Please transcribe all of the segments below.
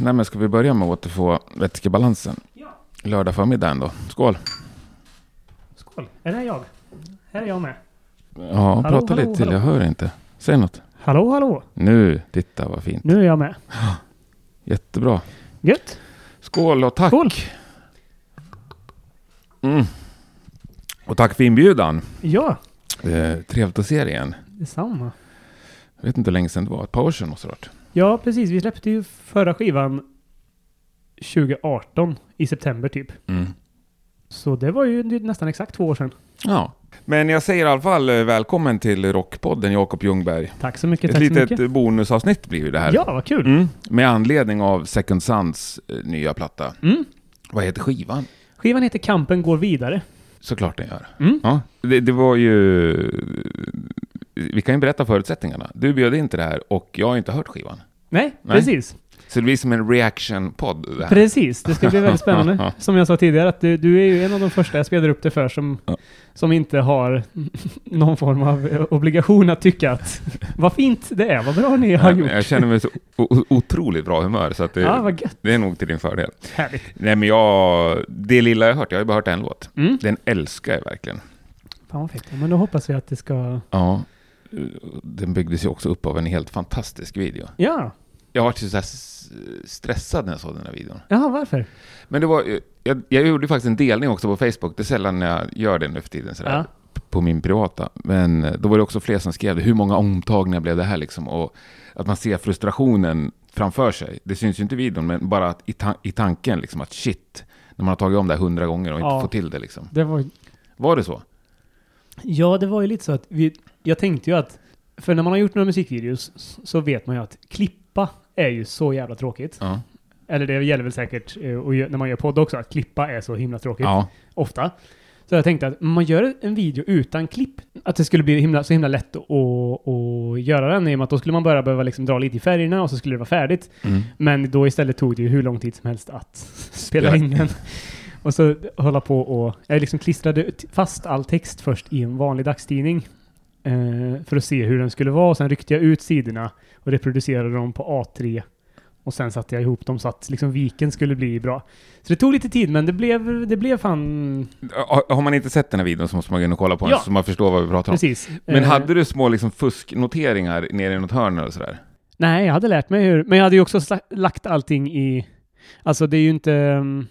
Nej, men ska vi börja med att återfå vätskebalansen? Ja. Lördag förmiddag ändå. Skål! Skål. Är det jag? Här är jag med. Ja, Hallå, prata hallå, lite till. hallå. Jag hör inte. Säg något. Hallå, hallå. Nu, titta vad fint. Nu är jag med. Jättebra. Gött. Skål och tack! Skål. Mm. Och tack för inbjudan. Ja, Eh, trevligt att se dig igen. detsamma. Jag vet inte hur länge sedan det var. Ett par år sedan måste det ha varit. Ja, precis. Vi släppte ju förra skivan 2018 i september typ. Mm. Så det var ju nästan exakt två år sedan. Ja. Men jag säger i alla fall eh, välkommen till Rockpodden, Jakob Ljungberg. Tack så mycket. Ett tack så litet mycket. bonusavsnitt blir ju det här. Ja, vad kul. Mm. Med anledning av Second Sons eh, nya platta. Mm. Vad heter skivan? Skivan heter Kampen går vidare. Såklart den gör. Mm. Ja, det, det var ju... Vi kan ju berätta förutsättningarna. Du bjöd in till det här och jag har inte hört skivan. Nej, Nej. precis. Så det blir som en reaction-podd. Precis, det ska bli väldigt spännande. Som jag sa tidigare, att du, du är ju en av de första jag spelar upp det för som, Ja. som inte har någon form av obligation att tycka att vad fint det är, vad bra ni har men gjort. Jag känner mig så otroligt bra humör så det, Ja, det är nog till din fördel. Härligt. Nej men jag... Det lilla jag har hört, jag har ju bara hört en låt. Mm. Den älskar jag verkligen. Fan vad fint. Ja, Men då hoppas vi att det ska... Ja. Den byggdes ju också upp av en helt fantastisk video. Ja, Jag var så här stressad när jag såg den här videon. Jaha, varför? Men det var, jag, jag gjorde faktiskt en delning också på Facebook. Det är sällan jag gör det nu för tiden sådär, Ja. på min privata. Men eh, då var det också fler som skrev det. Hur många omtagningar blev det här liksom? Och att man ser frustrationen framför sig. Det syns ju inte i videon, men bara att i, ta- i tanken liksom att shit, när man har tagit om det här hundra gånger och Ja. inte får till det liksom. Det var... Var det så? Ja, det var ju lite så att vi... Jag tänkte ju att... För när man har gjort några musikvideos så vet man ju att klippa är ju så jävla tråkigt. Ja. Eller det gäller väl säkert eh, och när man gör podd också, att klippa är så himla tråkigt. Ja. Ofta. Så jag tänkte att om man gör en video utan klipp, att det skulle bli himla, så himla lätt att, att göra den i och med att då skulle man bara behöva liksom dra lite i färgerna och så skulle det vara färdigt. Mm. Men då istället tog det ju hur lång tid som helst att spela in den. Och så hålla på och... Jag liksom klistrade fast all text först i en vanlig dagstidning. Eh, för att se hur den skulle vara. Sen ryckte jag ut sidorna och reproducerade dem på A3. Och sen satte jag ihop dem så att liksom viken skulle bli bra. Så det tog lite tid, men det blev, det blev fan... Har- Har man inte sett den här videon så måste man gå in och kolla på den Ja. så man förstår vad vi pratar om. Precis. Men Eh, hade du små liksom fusknoteringar nere i något hörn eller sådär? Nej, jag hade lärt mig hur... Men jag hade ju också lagt allting i... Alltså det är ju inte... mm,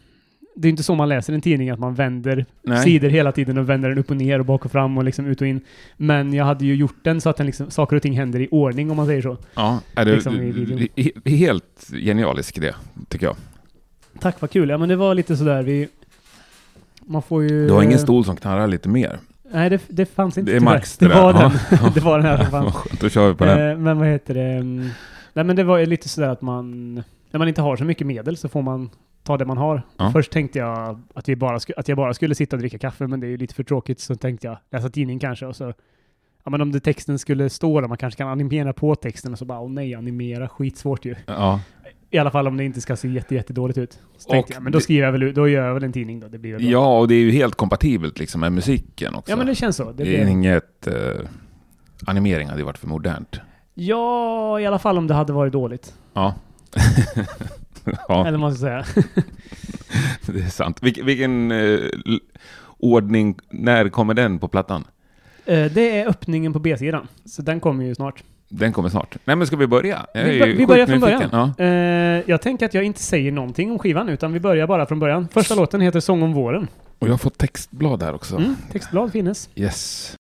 Det är inte så man läser en tidning, att man vänder Nej. sidor hela tiden och vänder den upp och ner och bak och fram och liksom ut och in. Men jag hade ju gjort den så att den liksom, saker och ting händer i ordning om man säger så. Ja, är det, Liksom helt genialisk idé, tycker jag. Tack vad kul. Ja men det var lite sådär vi... Man får ju... Du har ingen stol som knarrar lite mer? Nej det, det fanns inte Det är max det, det var den. Det var den här som fanns. Då kör vi på den. Eh, men vad heter det? mm, Nej men det var lite sådär att man... När man inte har så mycket medel så får man ta det man har. Ja. Först tänkte jag att, vi bara att jag bara skulle sitta och dricka kaffe, men det är ju lite för tråkigt. Så tänkte jag läsa tidning kanske och så... Ja men om det texten skulle stå där, man kanske kan animera på texten och så bara åh nej, animera, skitsvårt ju. Ja. I alla fall om det inte ska se jätte, jättedåligt ut. Så tänkte Och jag, men då skriver jag väl då gör jag väl en tidning då, det blir väl bra. ja, och det är ju helt kompatibelt liksom med musiken också. Ja men det känns så. Det det är inget... Eh, animering hade ju varit för modernt. Ja, i alla fall om det hade varit dåligt. Ja. ja, Eller man ska säga. det är sant. Vilken, vilken eh, ordning, när kommer den på plattan? Eh, Det är öppningen på B-sidan. Så den kommer ju snart. Den kommer snart. Nej men ska vi börja? Vi, vi börjar från början. Ja. Eh, jag tänker att jag inte säger någonting om skivan, utan vi börjar bara från början. Första låten heter Sång om våren. Och jag har fått textblad här också. Mm, textblad finnes. Yes.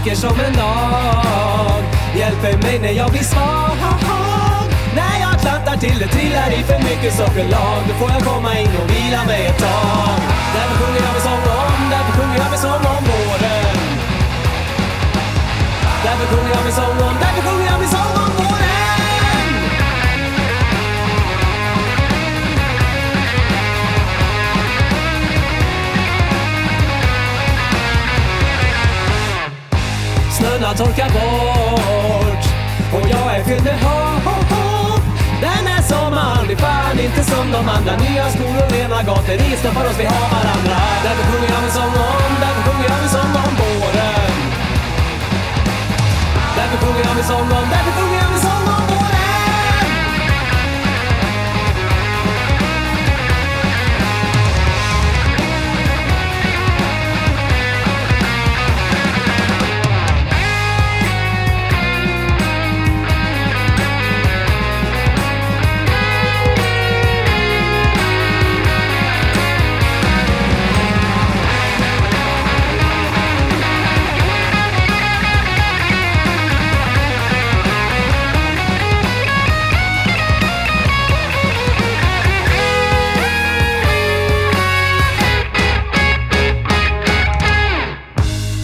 Vacker som en dag Hjälper mig när jag blir svag. När jag klantar till det trillar i för mycket sockerlag. Då får jag komma in och vila mig ett tag. Därför sjunger jag med sång om, därför sjunger jag med sång om våren. Därför sjunger jag med sång om, därför sjunger tårarna torkar bort. Och jag är fylld med hopp. Den här sommaren blir fan inte som de andra. Nya skor och rena gator, vi stoppar oss, vi har varandra. Därför sjunger jag en sång om, därför sjunger jag en sång om våren. Därför sjunger jag en sång om, därför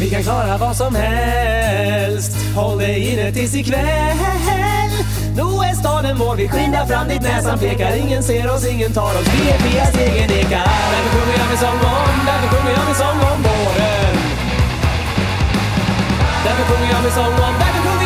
Vi kan klara vad som helst. Håll dig inne tills ikväll. Nu är staden vår, vi skyndar fram dit näsan pekar. Ingen ser oss, ingen tar oss, vi är fria, stegen ekar Därför sjunger jag min sång om, därför sjunger jag min sång om våren. Därför sjunger jag min sång om, därför sjunger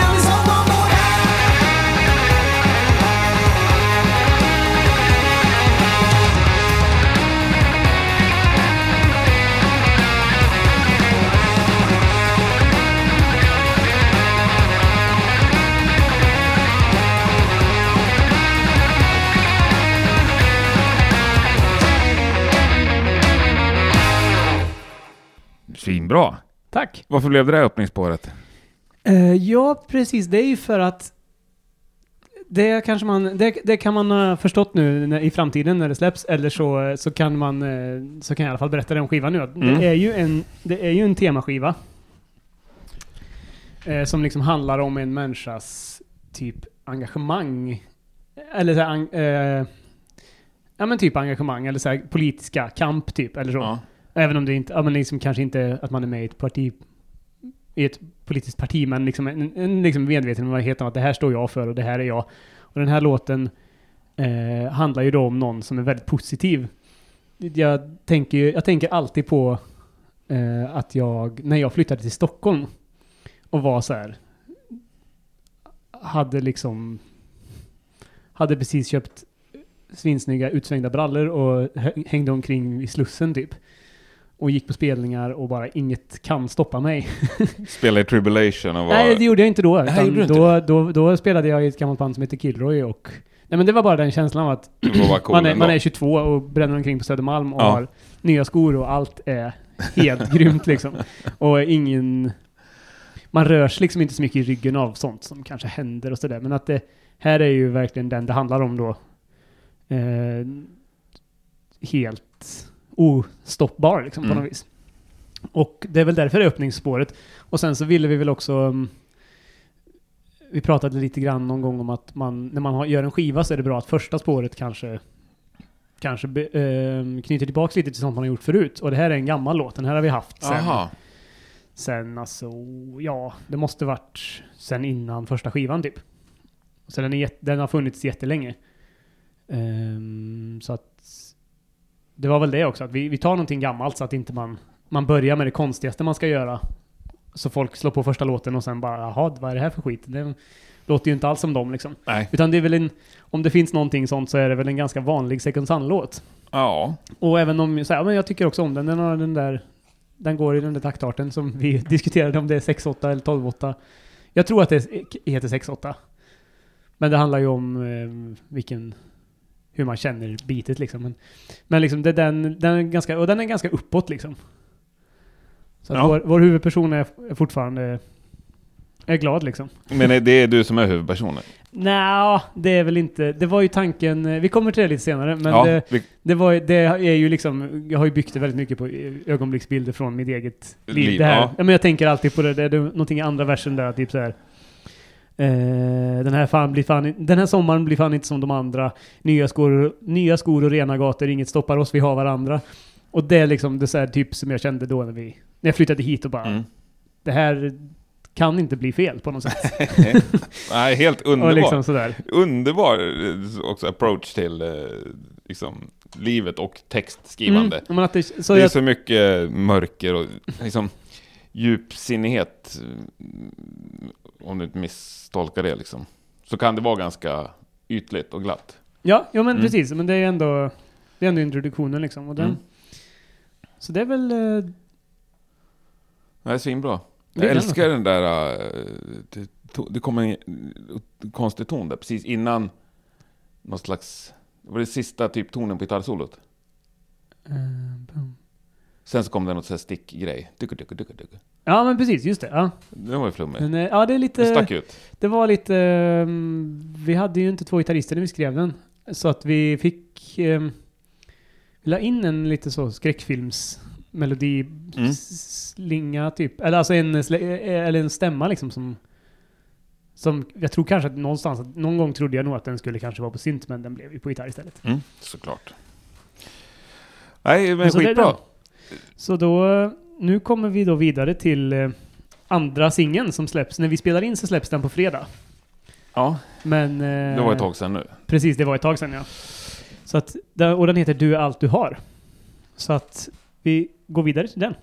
Svinbra. Tack! Varför blev det där öppningsspåret? Eh, ja, precis. Det är ju för att det, kanske man, det, det kan man ha förstått nu när, i framtiden när det släpps, eller så, så, kan man, eh, så kan jag i alla fall berätta det om skivan nu. Mm. Det, är ju en, det är ju en temaskiva. Eh, som liksom handlar om en människas typ engagemang. Eller så här, eh, Ja men typ engagemang, eller så här, politiska kamp typ, eller så. Ja. Även om det inte, ja men liksom kanske inte att man är med i ett parti, i ett politiskt parti, men liksom en, en liksom medvetenhet om att det här står jag för och det här är jag. Och den här låten eh, handlar ju då om någon som är väldigt positiv. Jag tänker, jag tänker alltid på eh, att jag, när jag flyttade till Stockholm och var så här, hade liksom, hade precis köpt svinsnygga utsvängda brallor och hängde omkring i Slussen typ. Och gick på spelningar och bara inget kan stoppa mig. Spela i Tribulation och var... Nej, det gjorde jag inte då. Nej, gjorde du inte då, då, då spelade jag i ett gammalt band som heter Killroy och... Nej men det var bara den känslan av att cool man, är, man är 22 och bränner omkring på Södermalm och Ja. har nya skor och allt är helt grymt liksom. Och ingen... Man rörs liksom inte så mycket i ryggen av sånt som kanske händer och sådär. Men att det här är ju verkligen den det handlar om då. Eh, helt ostoppbar liksom på Mm. något vis. Och det är väl därför det är öppningsspåret. Och sen så ville vi väl också... mm, Vi pratade lite grann någon gång om att man, när man har, gör en skiva så är det bra att första spåret kanske kanske be, eh, knyter tillbaka lite till sånt man har gjort förut. Och det här är en gammal låt. Den här har vi haft sen, Jaha. sen alltså, ja, det måste varit sen innan första skivan typ. Så den, är, den har funnits jättelänge. Ehm, så att det var väl det också, att vi, vi tar någonting gammalt så att inte man, man börjar med det konstigaste man ska göra. Så folk slår på första låten och sen bara, jaha, vad är det här för skit? Det låter ju inte alls som dem liksom. Nej. Utan det är väl en, om det finns någonting sånt så är det väl en ganska vanlig second sun-låt. Ja. Och även om, så här, men jag tycker också om den, den har den där, den går i den där taktarten som vi diskuterade om det är 6-8 eller 12-8. Jag tror att det heter 6-8. Men det handlar ju om eh, vilken, hur man känner bitet liksom. Men, men liksom det, den, den är ganska, och den är ganska uppåt liksom. Så Ja. vår, vår huvudperson är, är fortfarande, är glad liksom. Men det är du som är huvudpersonen? Nja, det är väl inte, det var ju tanken, eh, vi kommer till det lite senare, men ja, det, vi, det, var, det är ju liksom, jag har ju byggt det väldigt mycket på ögonblicksbilder från mitt eget liv. Liv, det här, ja. ja. men jag tänker alltid på det, det är någonting i andra versen där, typ så här. Eh, den, här fan blir fan, den här sommaren blir fan inte som de andra. Nya skor, nya skor och rena gator, inget stoppar oss, vi har varandra. Och det är liksom det här typ som jag kände då när vi, när jag flyttade hit och bara, mm. det här kan inte bli fel på något sätt. Nej, helt underbar. liksom sådär. Underbar eh, också approach till eh, liksom, livet och textskrivande. Mm, det, så det är jag, så mycket mörker och liksom... djupsinnighet, om du inte misstolkar det liksom, så kan det vara ganska ytligt och glatt. Ja, ja men Mm. precis. Men det är ändå, det är ändå introduktionen liksom. Och den, Mm. Så det är väl... eh, Det är svinbra. Är Jag älskar den där... eh, Det, det kommer en eh, konstig ton där precis innan någon slags... Det var det sista typ tonen på gitarrsolot. bum. Sen så kom det något sån här stickgrej. Duku, duku, duku, duku. Ja, men precis. Just det. Ja, Det var ju flummigt. men, eh, ja det är lite... stack ut. Det var lite... ehm, vi hade ju inte två gitarrister när vi skrev den. Så att vi fick... Um, vi la in en lite så skräckfilmsmelodi Mm. typ. Eller alltså en, sl- eh, eller en stämma liksom som... Som jag tror kanske att någonstans, att någon gång trodde jag nog att den skulle kanske vara på synt men den blev ju på gitarr istället. Mm, såklart. Nej, men Men så är skitbra. Så då, nu kommer vi då vidare till eh, andra singeln som släpps. När vi spelar in så släpps den på fredag. Ja, Men... eh, det var ett tag sedan nu. Precis, det var ett tag sedan ja. Så att, och den heter Du är allt du har. Så att vi går vidare till den.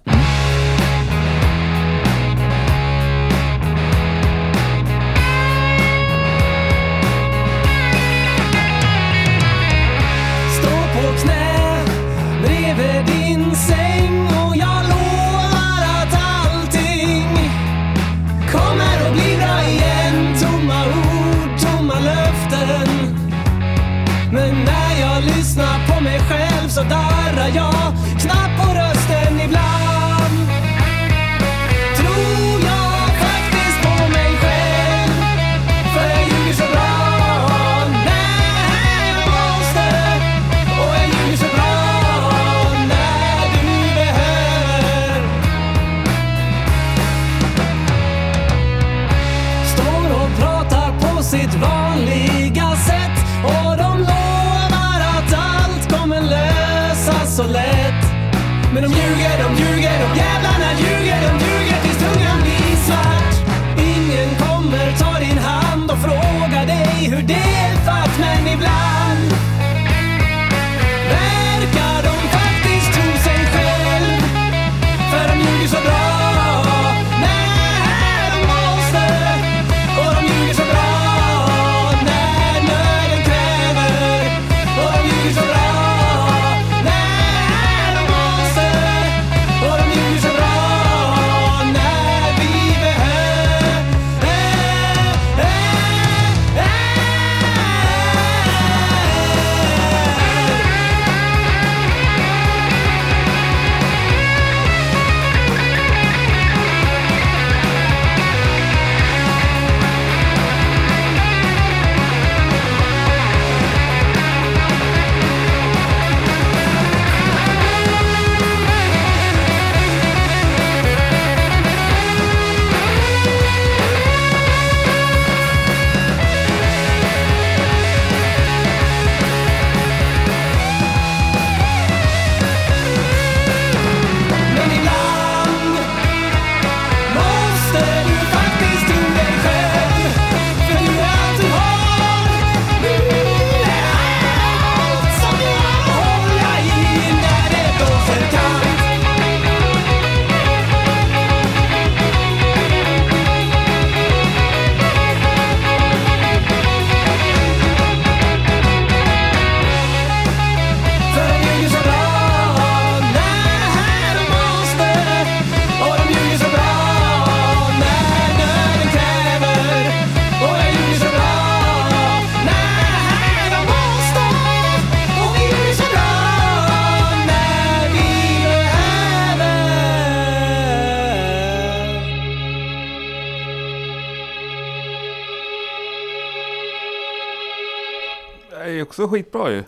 Också skitbra ju.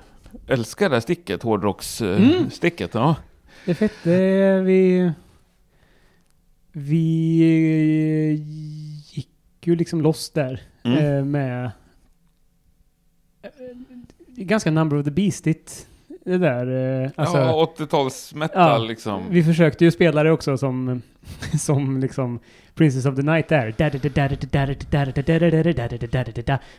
Älskar det här sticket, Mm. hårdrockssticket. Ja. Det är fett. Det är vi... Vi gick ju liksom loss där Mm. eh, med... eh, Ganska number of the beastigt. Det där. eh, Alltså, ja, 80-tals metal Ja, liksom. Vi försökte ju spela det också som, som liksom Princess of the Night där.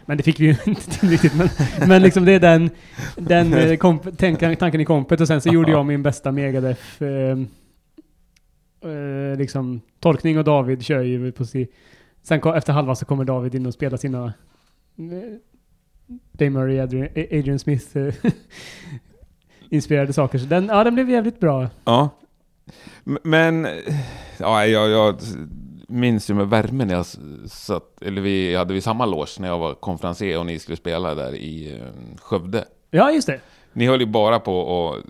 Men det fick vi ju inte till riktigt. Men, men liksom det är den, den eh, komp- tänkan- tanken i kompet och sen så gjorde jag min bästa Megadeth eh, eh, liksom, Tolkning och David kör ju på si... Sen efter halva så kommer David in och spelar sina eh, Dave Murray, Adrian, Adrian Smith eh, inspirerade saker. Så den, ja, den blev jävligt bra. Ja. Men, ja, jag, jag minns ju med värme när jag satt, eller vi hade vi samma loge när jag var konferencier och ni skulle spela där i eh, Skövde. Ja, just det. Ni höll ju bara på att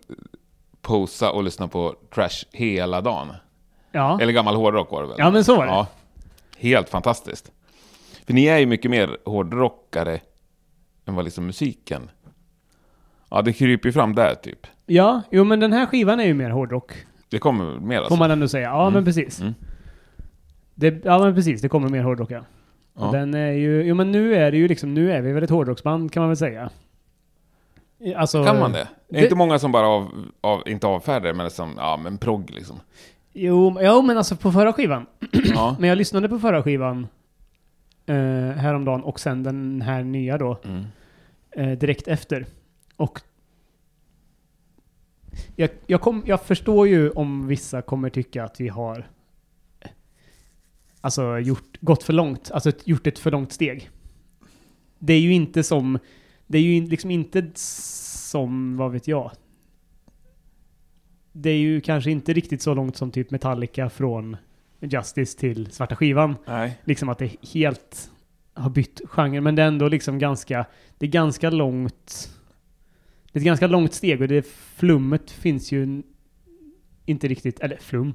posa och lyssna på trash hela dagen. Ja, Eller gammal hårdrock var det väl? ja men så var det. Ja. Helt fantastiskt. För ni är ju mycket mer hårdrockare än vad liksom musiken... Ja, det kryper ju fram där typ. Ja, jo men den här skivan är ju mer hårdrock. Det kommer mer alltså. Får man ändå säga. Ja, Mm. men precis. Mm. Det, ja, men precis. Det kommer mer hårdrock, ja. Ja. Den är ju, jo men nu är det ju liksom, nu är vi väl ett hårdrocksband kan man väl säga. Alltså, Kan man det? Det är inte många som bara av, av, inte avfärdar men liksom, ja men progg liksom. Jo, jo, men alltså på förra skivan. Ja. Men jag lyssnade på förra skivan eh, häromdagen och sen den här nya då, Mm. eh, direkt efter. Och jag, jag, kom, jag förstår ju om vissa kommer tycka att vi har alltså gjort, gått för långt, alltså gjort ett för långt steg. Det är ju inte som, det är ju liksom inte som, vad vet jag. Det är ju kanske inte riktigt så långt som typ Metallica från Justice till Svarta Skivan Nej. liksom att det helt har bytt genre, men det är ändå liksom ganska, det är ganska långt, det är ett ganska långt steg och det flummet finns ju inte riktigt, eller flum.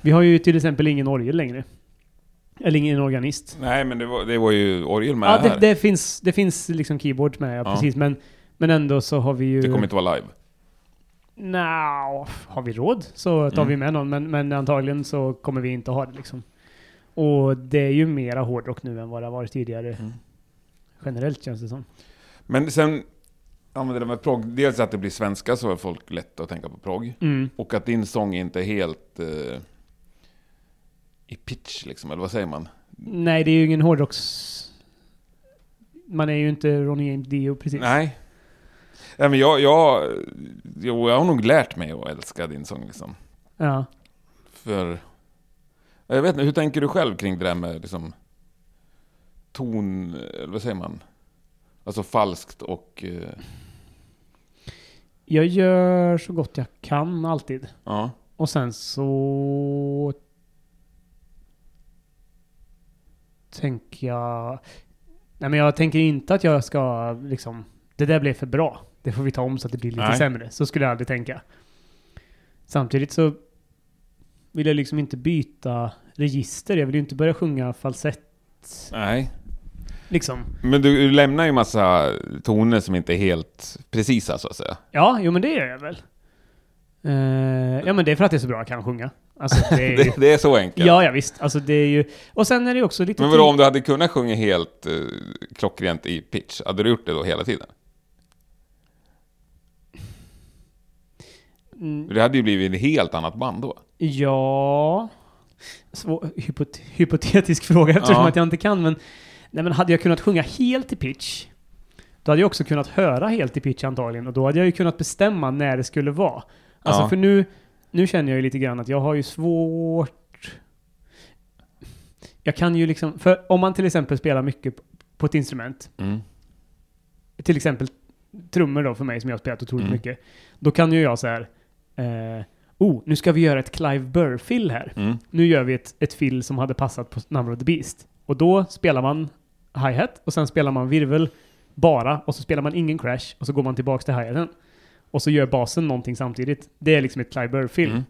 Vi har ju till exempel ingen orgel längre. Eller ingen organist. Nej, men det var, det var ju orgel med Ja, här. det, det, finns, det finns liksom keyboard med, ja, Ja. precis, men, men ändå så har vi ju... det kommer inte vara live. Nja, har vi råd så tar Mm. vi med någon, men, men antagligen så kommer vi inte ha det liksom. Och det är ju mera hårdrock nu än vad det har varit tidigare. Mm. Generellt känns det som. Men sen, ja men det där med progg, dels att det blir svenska så är folk lätt att tänka på progg. Mm. Och att din sång inte är helt eh, i pitch liksom, eller vad säger man? Nej, det är ju ingen hårdrocks... Man är ju inte Ronny James Dio precis. Nej. Nej men jag, jag, jo, jag har nog lärt mig att älska din sång liksom. Ja. För, jag vet inte, hur tänker du själv kring det där med liksom ton, eller vad säger man? Alltså falskt och, eh, Jag gör så gott jag kan alltid. ja. Och sen så... Tänker jag... Nej men jag tänker inte att jag ska liksom... Det där blev för bra. Det får vi ta om så att det blir lite Nej. sämre. Så skulle jag aldrig tänka. Samtidigt så vill jag liksom inte byta register. Jag vill ju inte börja sjunga falsett. Nej. Liksom. Men du, du lämnar ju massa toner som inte är helt precisa så att säga. Ja, jo men det gör jag väl. Eh, ja men det är för att det är så bra jag kan sjunga. Alltså det är ju... Det, det är så enkelt. Ja, ja visst. Alltså det är ju... Och sen är det också lite... Men vadå, om du hade kunnat sjunga helt eh, klockrent i pitch, hade du gjort det då hela tiden? Mm, det hade ju blivit ett helt annat band då. Ja... Svår, hypot, hypotetisk fråga eftersom Ja. att jag inte kan, men... Nej men hade jag kunnat sjunga helt i pitch, då hade jag också kunnat höra helt i pitch antagligen, och då hade jag ju kunnat bestämma när det skulle vara. Alltså Ja. för nu, nu känner jag ju lite grann att jag har ju svårt... Jag kan ju liksom, för om man till exempel spelar mycket på- ett instrument, Mm. till exempel trummor då för mig som jag har spelat otroligt Mm. mycket, då kan ju jag så här. Eh, oh, nu ska vi göra ett Clive Burr-fill här. Mm. Nu gör vi ett, ett fill som hade passat på Number of the Beast. Och då spelar man hi-hat och sen spelar man virvel bara och så spelar man ingen crash och så går man tillbaks till hi-haten. Och så gör basen någonting samtidigt. Det är liksom ett Clive Burr-fill. Mm.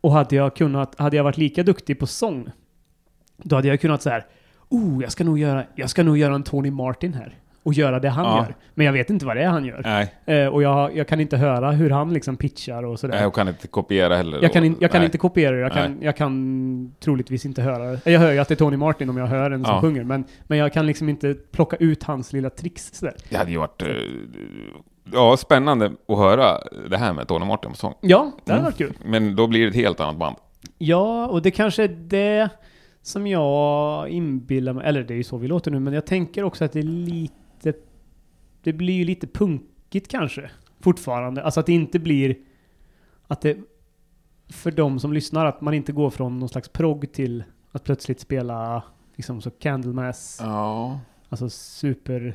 Och hade jag kunnat, hade jag varit lika duktig på sång, då hade jag kunnat så här. Oh, jag ska nog göra, jag ska nog göra en Tony Martin här. Och göra det han Ja. gör. Men jag vet inte vad det är han gör. Nej, Eh, och jag, jag kan inte höra hur han liksom pitchar och sådär. jag kan inte kopiera heller. Jag kan, in, jag kan Nej. inte kopiera det. Jag kan, jag kan troligtvis inte höra det. Jag hör ju att det är Tony Martin om jag hör en som Ja. sjunger. Men, men jag kan liksom inte plocka ut hans lilla tricks sådär. Det hade ju varit eh, ja, spännande att höra det här med Tony Martin på sång. Ja, det hade Mm. varit kul. Men då blir det ett helt annat band. Ja, och det kanske är det som jag inbillar mig. Eller det är ju så vi låter nu. Men jag tänker också att det är lite... Det blir ju lite punkigt kanske. Fortfarande. Alltså att det inte blir... Att det... för de som lyssnar att man inte går från någon slags progg till att plötsligt spela liksom så Candlemass, Ja, alltså super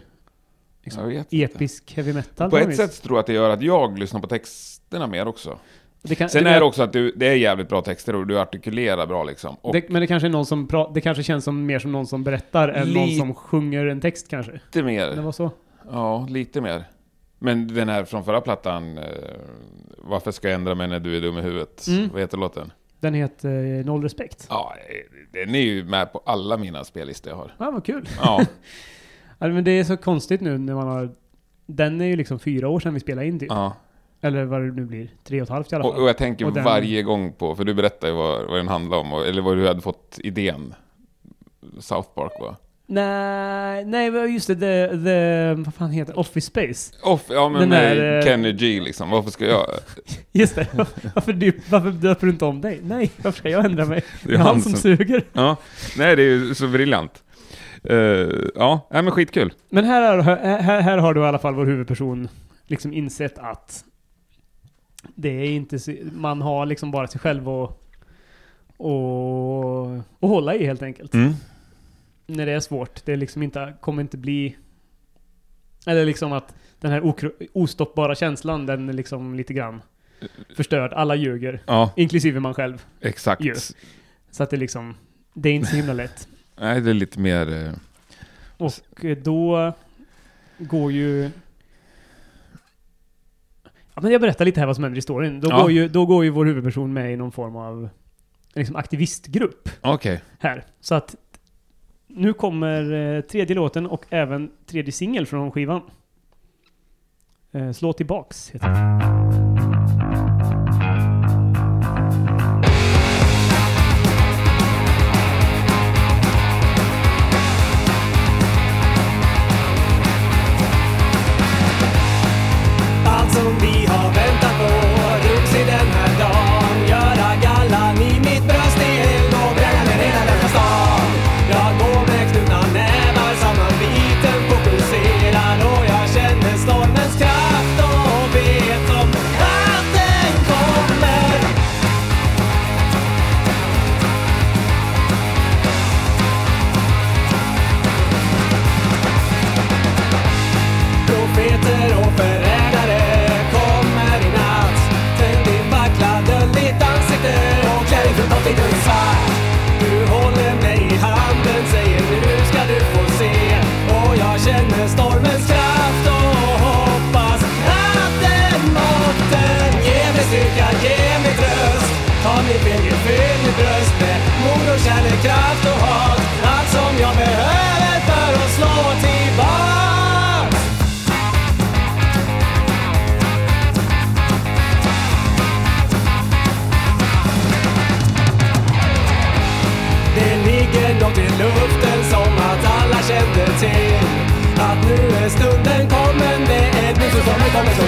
liksom, vet inte. episk heavy metal. På ett något sätt vis. tror jag att det gör att jag lyssnar på texterna mer också. Det kan, Sen det, är det också att du, det är jävligt bra texter och du artikulerar bra liksom. Det, men det kanske är någon som pra, det kanske känns som mer som någon som berättar än någon som sjunger en text kanske. lite Det mer. var så. Ja, lite mer. Men den här från förra plattan, eh, Varför ska jag ändra mig när du är dum i huvudet? Mm. Vad heter låten? Den heter eh, Noll Respekt. Ja, eh, den är ju med på alla mina spellistor jag har. Ja, vad kul. Ja, Ja, men det är så konstigt nu när man har... Den är ju liksom fyra år sedan vi spelade in typ. ja. Eller vad det nu blir. Tre och ett halvt i alla fall. Och, och jag tänker Och den- varje gång på, för du berättade ju vad, vad den handlade om, eller vad du hade fått idén. South Park va? Nej, nej just det, the, the, vad fan heter? Office Space. Off, ja men Den med där, eh, Kenny G liksom, varför ska jag... Just det. Varför, dyp, varför döper du inte om dig? Nej, varför ska jag ändra mig? Det Det är han som suger. Ja, nej det är ju så briljant. Eh, ja, nej, men skitkul. Men här, är, här, här har du i alla fall vår huvudperson liksom insett att det är inte så, man har liksom bara sig själv och, och, och hålla i helt enkelt. Mm. När det är svårt. Det är liksom inte, kommer inte bli... Eller liksom att den här ostoppbara känslan, den är liksom lite grann förstörd. Alla ljuger. Ja, Inklusive man själv. exakt. Ju. Så att det liksom... Det är inte så himla lätt. Nej, det är lite mer... eh, Och då går ju... Ja, men jag berättar lite här vad som händer i storyn. Då, Ja. går, ju, då går ju vår huvudperson med i någon form av liksom, aktivistgrupp Okej. här. Så att nu kommer eh, tredje låten och även tredje singel från skivan. Eh, Slå tillbaks heter den.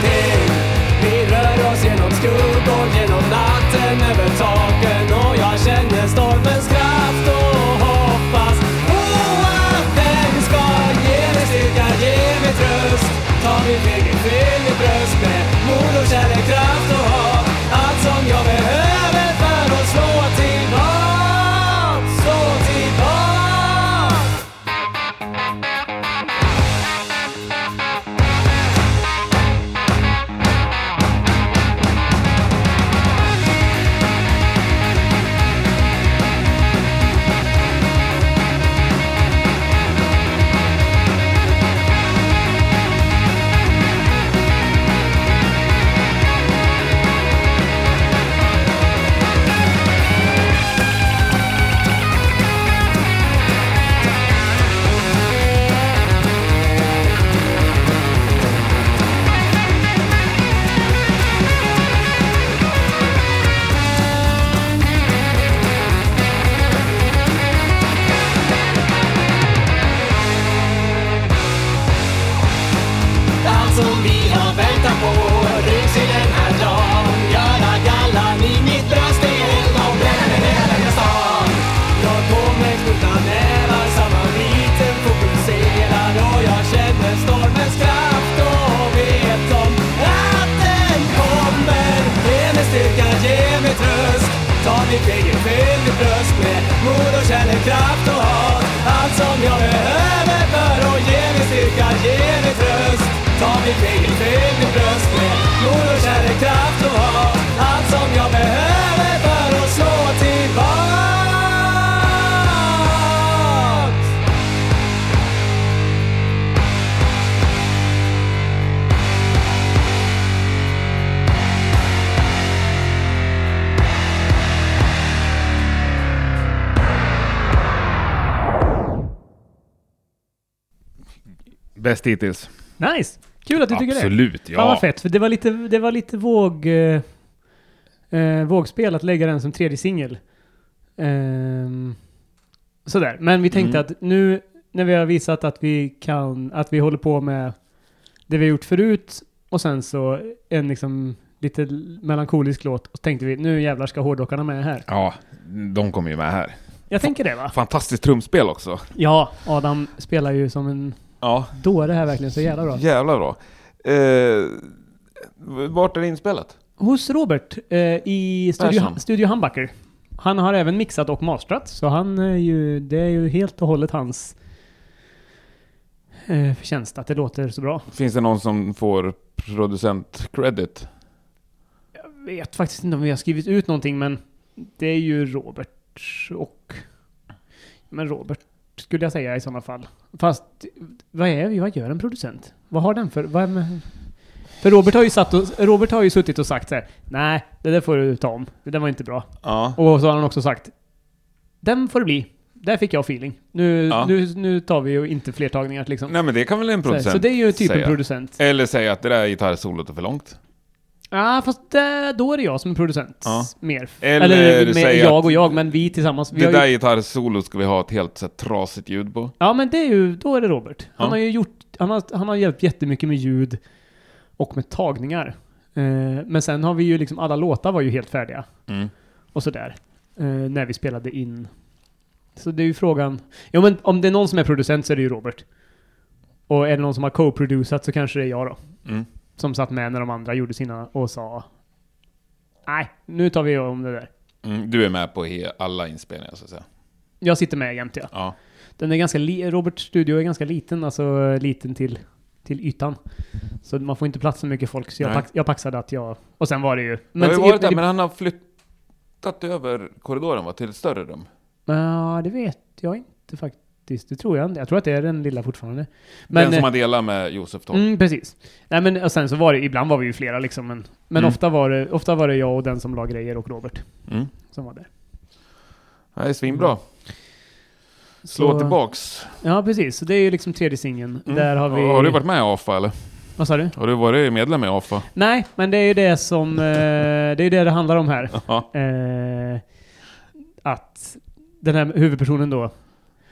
Stormen Vi rör oss genom skuggor, Bäst hittills. Nice! Kul att du tycker det. Absolut, Fan vad ja. fett, för det var lite, det var lite våg... Eh, eh, vågspel att lägga den som tredje singel. Ehm, sådär. Men vi tänkte Mm. att nu när vi har visat att vi kan, att vi håller på med det vi har gjort förut och sen så en liksom lite melankolisk låt och så tänkte vi nu jävlar ska hårdrockarna med här. Ja, de kommer ju med här. Jag tänker det va? Fantastiskt trumspel också. Ja, Adam spelar ju som en Ja, dåre här verkligen, så jävla bra. jävla bra. Eh, vart är det inspelat? Hos Robert eh, i Studio, Persson. Studio Humbucker. Han har även mixat och mastrat, så han är ju, det är ju helt och hållet hans eh, förtjänst att det låter så bra. Finns det någon som får producent-credit? Jag vet faktiskt inte om vi har skrivit ut någonting, men det är ju Robert och... Men Robert skulle jag säga i sådana fall. Fast vad är vad gör en producent? Vad har den för... Vad för Robert har ju satt och, Robert har ju suttit och sagt så här, Nej, det där får du ta om. Det där var inte bra. Ja. Och så har han också sagt Den får det bli. Där fick jag feeling. Nu, Ja. nu, nu tar vi ju inte fler tagningar liksom. Nej men det kan väl en så, producent så det är ju typ säga. en producent. Eller säga att det där gitarrsolot är för långt. Ja, fast det, då är det jag som är producent. Ja. Mer. Eller Eller, med jag och jag, men vi tillsammans. Vi Det där ju, gitarrsolot ska vi ha ett helt så här, trasigt ljud på. ja, men det är ju, då är det Robert. Han Ja. har ju gjort, han har, han har hjälpt jättemycket med ljud och med tagningar. Eh, men sen har vi ju liksom, alla låtar var ju helt färdiga. Mm. och sådär. Eh, när vi spelade in. Så det är ju frågan. Ja men om det är någon som är producent så är det ju Robert. Och är det någon som har co-producerat så kanske det är jag då. Mm. Som satt med när de andra gjorde sina och sa Nej, nu tar vi om det där. Mm. Du är med på alla inspelningar så att säga. Jag sitter med jämt ja. Ja. Den är ganska Roberts studio är ganska liten, alltså liten till, till ytan. Så man får inte plats så mycket folk, så jag, pax, jag paxade att jag... Och sen var det ju... Men, ju varit där, men han har flyttat över korridoren va, till ett större rum. Ja, det vet jag inte faktiskt. Det tror jag inte. Jag tror att det är den lilla fortfarande. Men, Den som eh, han delar med Josef Torp. mm, precis. Nej men och sen så var det, ibland var vi ju flera liksom. Men, men Mm. ofta, var det, ofta var det jag och den som la grejer och Robert Mm. som var där. Det är svinbra. Slå Så- tillbaks. Ja, precis. Så det är ju liksom tredje singeln. Mm. Där har vi... Har du varit med i AFA eller? Vad sa du? Har du varit medlem i AFA? Nej, men det är ju det som... Eh, det är ju det det handlar om här. Eh, att den här huvudpersonen då...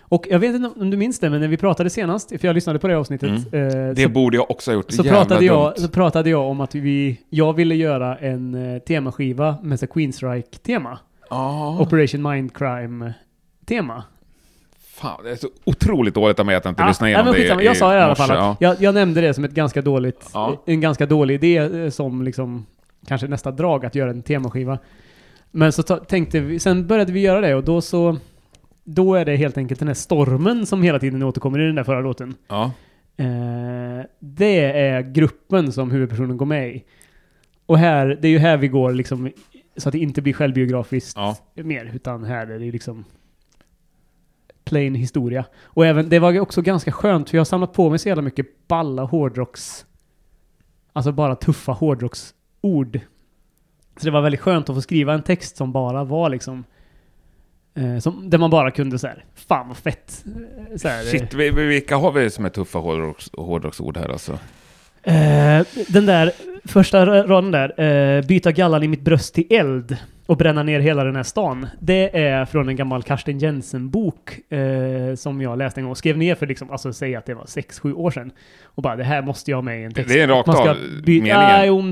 Och jag vet inte om du minns det, men när vi pratade senast, för jag lyssnade på det avsnittet. eh, Det så- borde jag också ha gjort. så Jävla pratade, jag, dumt. så pratade jag om att vi, jag ville göra en eh, temaskiva med så Queensryche-tema. Ja. Operation Mindcrime-tema. Fan, det är så otroligt dåligt av mig att jag inte lyssnade nej, igenom men det skitsamma. Jag sa i alla fall att ja. jag, jag nämnde det som ett ganska dåligt, Ja. en ganska dålig idé eh, som liksom kanske nästa drag att göra en temaskiva. Men så ta, tänkte vi, sen började vi göra det och då så då är det helt enkelt den här stormen som hela tiden återkommer i den där förra låten. Ja. Eh, det är gruppen som huvudpersonen går med i. Och här, det är ju här vi går liksom, så att det inte blir självbiografiskt Ja. mer, utan här är det liksom plain historia. Och även, det var också ganska skönt, för jag har samlat på mig så jävla mycket balla hårdrocks, alltså bara tuffa hårdrocksord. Så det var väldigt skönt att få skriva en text som bara var liksom, som, där man bara kunde så här, fan vad fett. Eh, Så här, eh, Shit, vi- vi- vilka har vi som är tuffa hårdrocks, hårdrocksord här alltså? Eh, den där första ra- raden där, eh, byta gallan i mitt bröst till eld och bränna ner hela den här stan. Det är från en gammal Karsten Jensen-bok eh, som jag läste en gång. Skrev ner för liksom, alltså säg att det var 6-7 år sedan. Och bara, det här måste jag ha med i en text. Det är rakt Man ska av meningen. Ah, jo,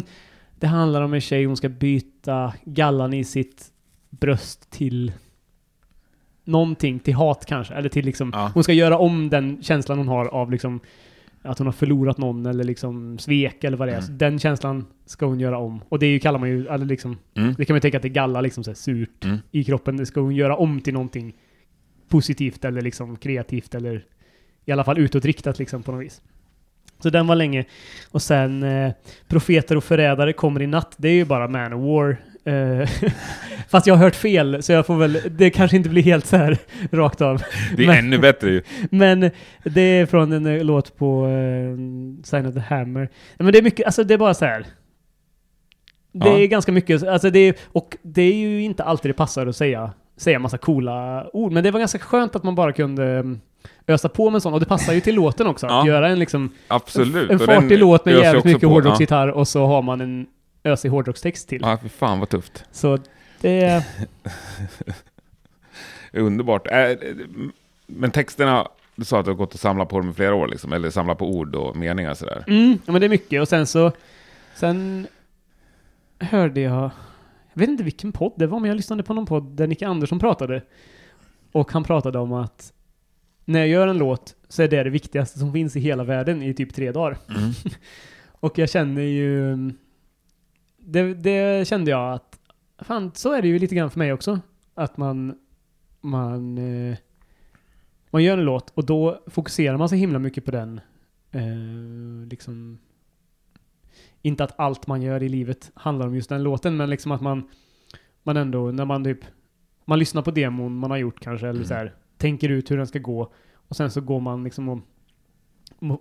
det handlar om en tjej, hon ska byta gallan i sitt bröst till någonting, till hat kanske. Eller till liksom, Ja. hon ska göra om den känslan hon har av liksom att hon har förlorat någon eller liksom svek eller vad det är. Mm. Så den känslan ska hon göra om. Och det ju, kallar man ju, eller liksom, Mm. det kan man ju tänka att det är galla liksom så här, surt Mm. i kroppen. Det ska hon göra om till någonting positivt eller liksom kreativt eller i alla fall utåtriktat liksom på något vis. Så den var länge. Och sen eh, Profeter och förrädare kommer i natt. Det är ju bara Manowar. Eh, fast jag har hört fel, så jag får väl... Det kanske inte blir helt så här rakt av. Det är Men- ännu bättre ju. Men det är från en eh, låt på eh, Sign of the Hammer. Men det är mycket, alltså det är bara så här. Det Ja. är ganska mycket, alltså det är, och det är ju inte alltid det passar att säga, säga massa coola ord, men det var ganska skönt att man bara kunde mm, ösa på med en sån, och det passar ju till låten också. Ja. Att göra en liksom, Absolut. en fartig låt med jävligt mycket hårdrocksgitarr, och så har man en ösig hårdrockstext till. Ja, fy fan vad tufft. Så det, Underbart. Äh, men texterna, du sa att du har gått och samlat på dem i flera år, liksom, eller samlat på ord och meningar sådär. Mm, ja, men det är mycket. Och sen så... Sen hörde jag... Jag vet inte vilken podd det var, men jag lyssnade på någon podd där Nicke Andersson pratade. Och han pratade om att när jag gör en låt så är det det viktigaste som finns i hela världen i typ tre dagar. Mm. Och jag känner ju... Det, det kände jag att... Fan, så är det ju lite grann för mig också. Att man... Man... Eh, man gör en låt och då fokuserar man så himla mycket på den. Eh, liksom... Inte att allt man gör i livet handlar om just den låten, men liksom att man... Man ändå, när man typ... Man lyssnar på demon man har gjort kanske, eller Mm. så här, tänker ut hur den ska gå. Och sen så går man liksom och,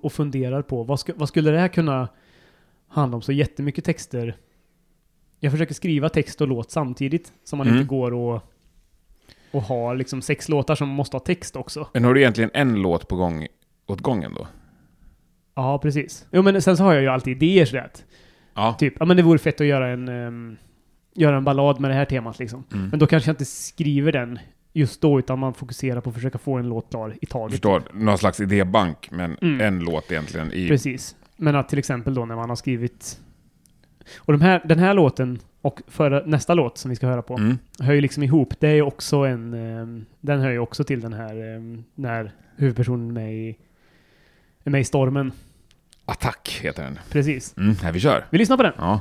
och funderar på vad, sku, vad skulle det här kunna handla om? Så jättemycket texter. Jag försöker skriva text och låt samtidigt, så man Mm. inte går och, och har liksom sex låtar som måste ha text också. Men har du egentligen en låt på gång åt gången då? Ja, precis. Jo, men sen så har jag ju alltid idéer sådär. Ja. Typ, ja men det vore fett att göra en, ehm, göra en ballad med det här temat liksom. Mm. Men då kanske jag inte skriver den just då, utan man fokuserar på att försöka få en låt klar i taget. Förstår, någon slags idébank, men Mm. en låt egentligen i... Precis. Men att till exempel då när man har skrivit... Och de här, den här låten och för nästa låt som vi ska höra på Mm. hör ju liksom ihop. Det är ju också en... ehm, den hör ju också till den här ehm, när huvudpersonen är med i, är med i stormen. Attack heter den. Precis. Mm, här vi kör. Vi lyssnar på den. Ja.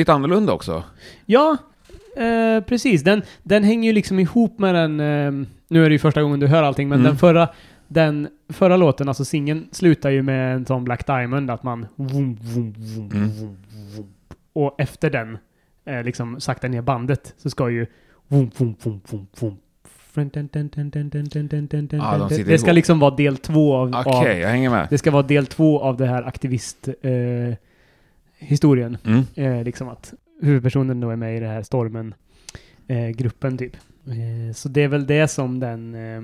Lite annorlunda också. Ja, eh, precis. Den, den hänger ju liksom ihop med den... Eh, nu är det ju första gången du hör allting, men Mm. den förra... Den förra låten, alltså singeln, slutar ju med en sån Black Diamond, att man... Vroom, vroom, vroom, Mm. Och efter den, eh, liksom sakta ner bandet, så ska ju... Ja, de det ska liksom vara del två av, Okej, av jag hänger med. det ska vara del två av det här aktivist eh, historien. Mm. Eh, liksom att huvudpersonen då är med i det här stormen eh, gruppen typ. Eh, så det är väl det som den eh,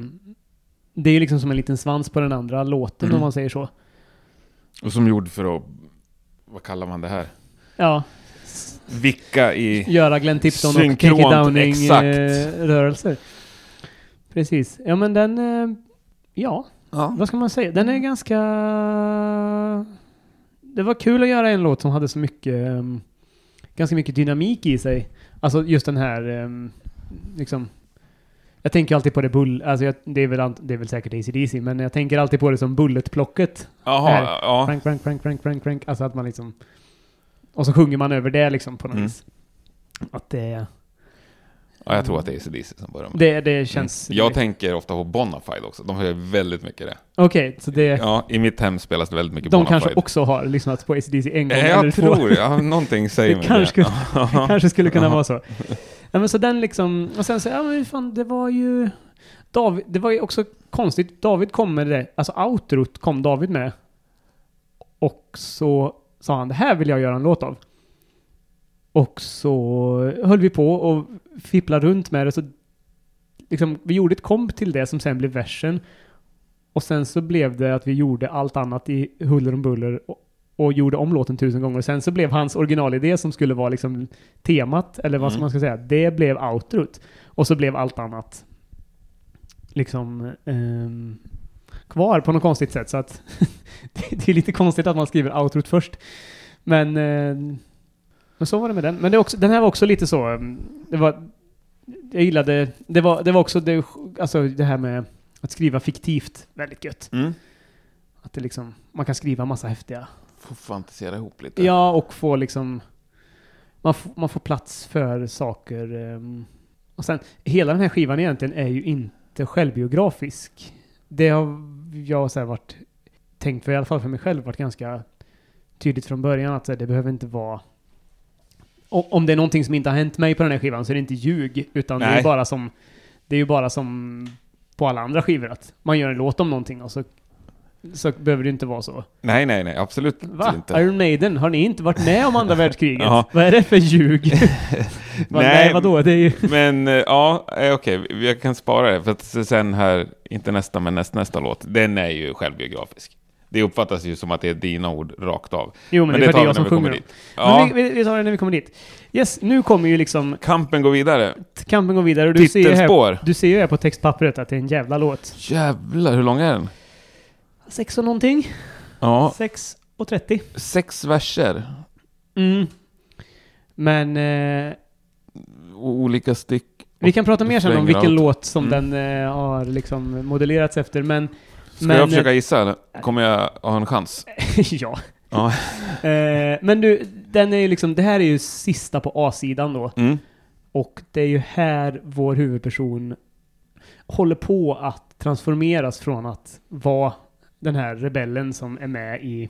det är ju liksom som en liten svans på den andra låten Mm. om man säger så. Och som gjord för att, vad kallar man det här? Ja, Vicka i... göra Glenn Tipton och Take It Synkront, Downing exakt. eh, rörelser. Precis. Ja men den, eh, ja, Ja. vad ska man säga? Den är ganska... Det var kul att göra en låt som hade så mycket, ehm, ganska mycket dynamik i sig. Alltså just den här, ehm, liksom... Jag tänker alltid på det bull... Alltså jag, det, är väl, det är väl säkert ACDC, men jag tänker alltid på det som bulletplocket. Jaha, ja. Crank, crank, crank, crank, crank, crank. Alltså att man liksom... Och så sjunger man över det liksom på något Mm. vis. Att det... ja. Jag tror att det är ACDC som börjar med Det, det känns... Mm. Jag tänker ofta på Bonafide också. De har ju väldigt mycket det. Okej, så det... Ja, i mitt hem spelas det väldigt mycket De Bonafide. kanske också har lyssnat på ACDC en gång Eh, eller Jag två. tror, ja, någonting säger Det mig kanske det. skulle- kanske skulle kunna vara så. Ja, men så den liksom, och sen så, ja men fan, det var ju... David, det var ju också konstigt, David kom med det, alltså outrot kom David med. Och så sa han, det här vill jag göra en låt av. Och så höll vi på och fipplade runt med det, så liksom, vi gjorde ett komp till det som sen blev versen. Och sen så blev det att vi gjorde allt annat i huller om buller och, och gjorde om låten tusen gånger. Sen så blev hans originalidé som skulle vara liksom temat, eller vad Mm. man ska säga, det blev outrot. Och så blev allt annat liksom ehm, kvar på något konstigt sätt. Så att det, det är lite konstigt att man skriver outrot först. Men, eh, men så var det med den. Men det också, den här var också lite så, ehm, det var, jag gillade, det var, det var också det, alltså det här med att skriva fiktivt väldigt gött. Mm. Att det liksom, man kan skriva massa häftiga Får fantisera ihop lite. Ja, och få liksom... Man, man får plats för saker. ehm, och sen, hela den här skivan egentligen är ju inte självbiografisk. Det har jag så här varit tänkt för, i alla fall för mig själv, varit ganska tydligt från början att här, det behöver inte vara... Om det är någonting som inte har hänt mig på den här skivan så är det inte ljug, utan det är Nej. bara som... Det är ju bara som på alla andra skivor att man gör en låt om någonting och så, så behöver det inte vara så. Nej, nej, nej, absolut Va? inte. Iron Maiden? Har ni inte varit med om andra världskriget? Vad är det för ljug? Va, nej, Nej, vadå? Det är ju... Men eh, ja, eh, okej, jag kan spara det. För att sen här, inte nästa, men näst, nästa låt, den är ju självbiografisk. Det uppfattas ju som att det är dina ord rakt av. Jo, men, det är att det jag vi som när vi kommer sjunger. dit. Men Ja, vi, vi, tar det när vi kommer dit. Yes, nu kommer ju liksom kampen går vidare. kampen gå vidare och du ser, ju här, Titelspår. du ser ju här på textpappret att det är en jävla låt. Jävlar, hur lång är den? Sex och någonting. Ja, Sex och trettio. sex verser. Mm. Men eh, Olika styck. vi kan prata mer sen om vilken låt som Mm. den eh, har liksom modellerats efter. Men, Ska men jag försöka gissa? eller? Kommer jag ha en chans? ja. Ja. Eh, men du, den är ju liksom, det här är ju sista på A-sidan då. Mm. Och det är ju här vår huvudperson håller på att transformeras från att vara den här rebellen som är med i,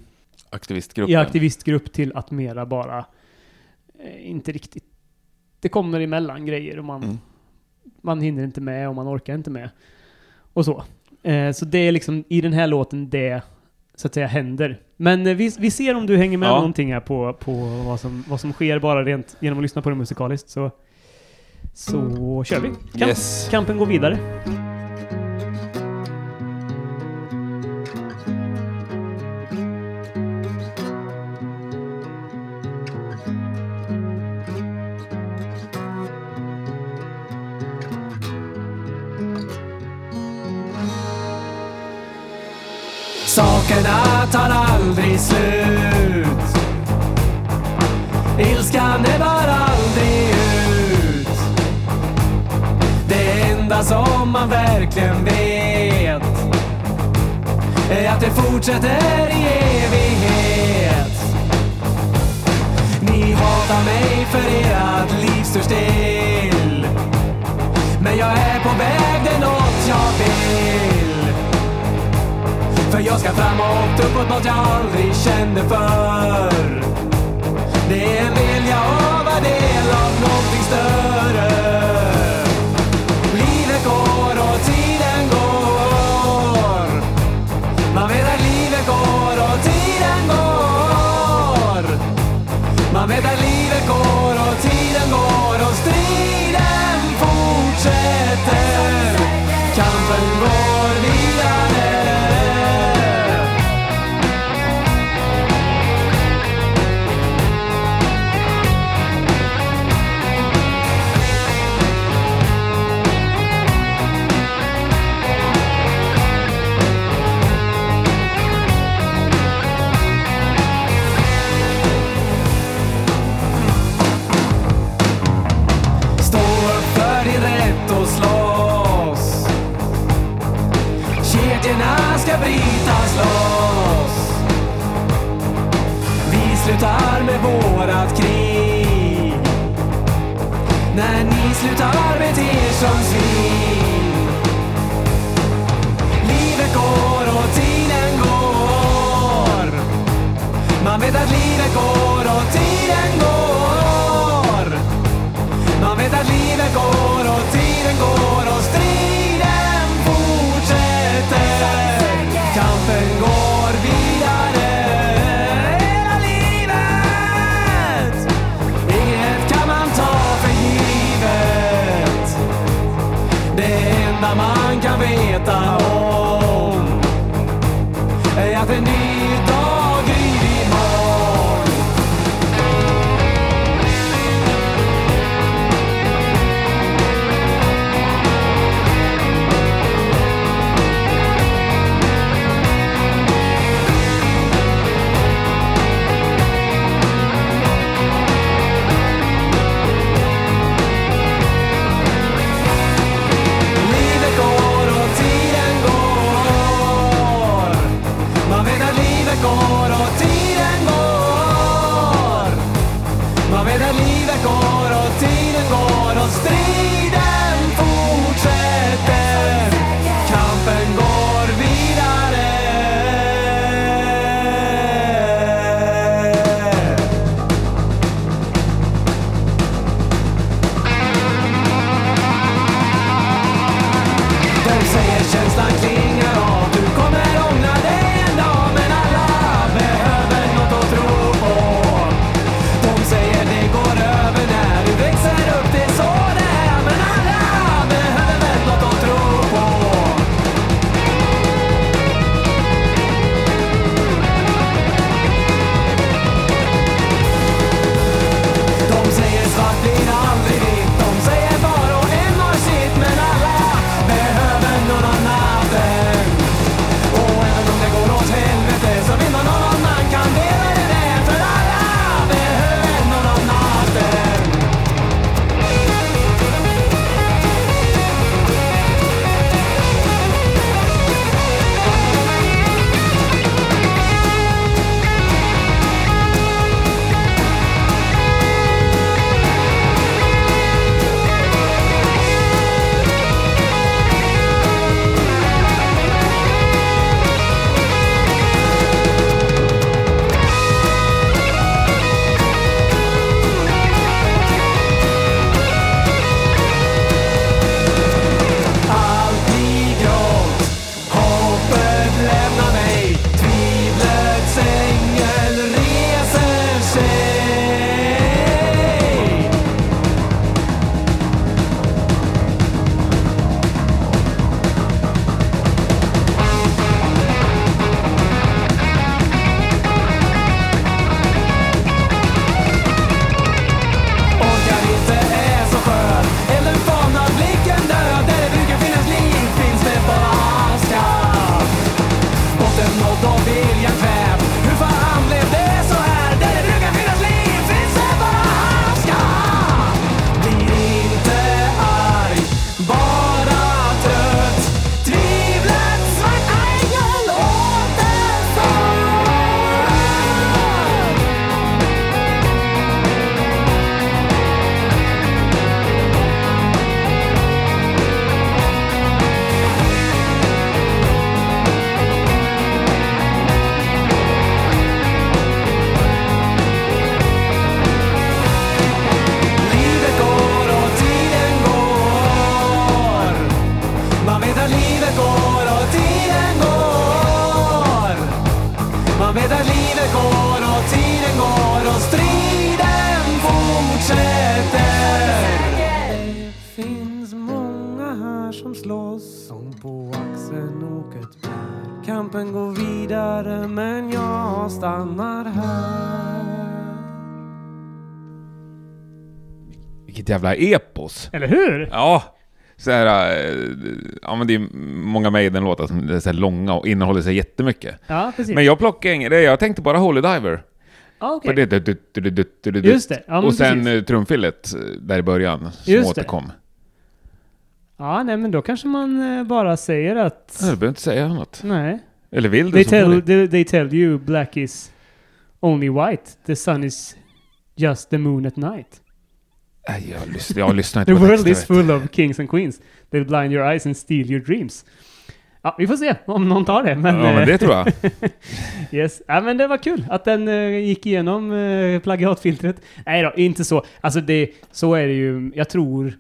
Aktivistgruppen. i aktivistgrupp till att mera bara eh, inte riktigt... Det kommer emellan grejer och man, Mm. man hinner inte med och man orkar inte med. Och så. Eh, så det är liksom i den här låten det så att säga händer. Men eh, vi, vi ser om du hänger med Ja. någonting här på, på vad, som, vad som sker bara rent genom att lyssna på det musikaliskt. Så, så kör vi. Kamp, Yes. Kampen går vidare. Sakerna tar aldrig slut. Ilskan ebbar aldrig ut. Det enda som man verkligen vet är att det fortsätter i evighet. Ni hatar mig för ert liv står still. Men jag är på väg, jag ska framåt, uppåt, nåt jag aldrig kände förr. Det är en vilja att vara del av någonting större. Livet går och tiden går. Man vet att livet går och tiden går. Man vet att livet går och tiden går och striden fortsätter. Kampen går slutar med vårat krig. När ni slutar bete er som svin. Livet går och tiden går. Man vet att livet går och tiden går. Man vet att livet går och tiden går och epos. Eller hur? Ja. Så här, eh, ja men det är många Maiden-låtar som är så här långa och innehåller sig jättemycket. Ja, precis. Men jag plockade ingen, det- jag tänkte bara Holy Diver. okej. Och, det, du- du- du- du- du- du- du- Just det. Ja, och sen precis. eh, trumfillet eh, där i början som Just det. återkom. Ja, nej men då kanske man bara säger att... Ja, Du behöver inte säga annat. Nej. Eller vill du They så tell, they, they tell you black is only white. The sun is just the moon at night. Jag, lyssnar, jag lyssnar The inte på world is full of kings and queens. They'll blind your eyes and steal your dreams. Ja, vi får se om någon tar det. Men, Ja, men eh, det tror jag. yes. Ja, men det var kul att den eh, gick igenom uh, plagiatfiltret. Nej då, inte så. Alltså det, så är det ju. Jag tror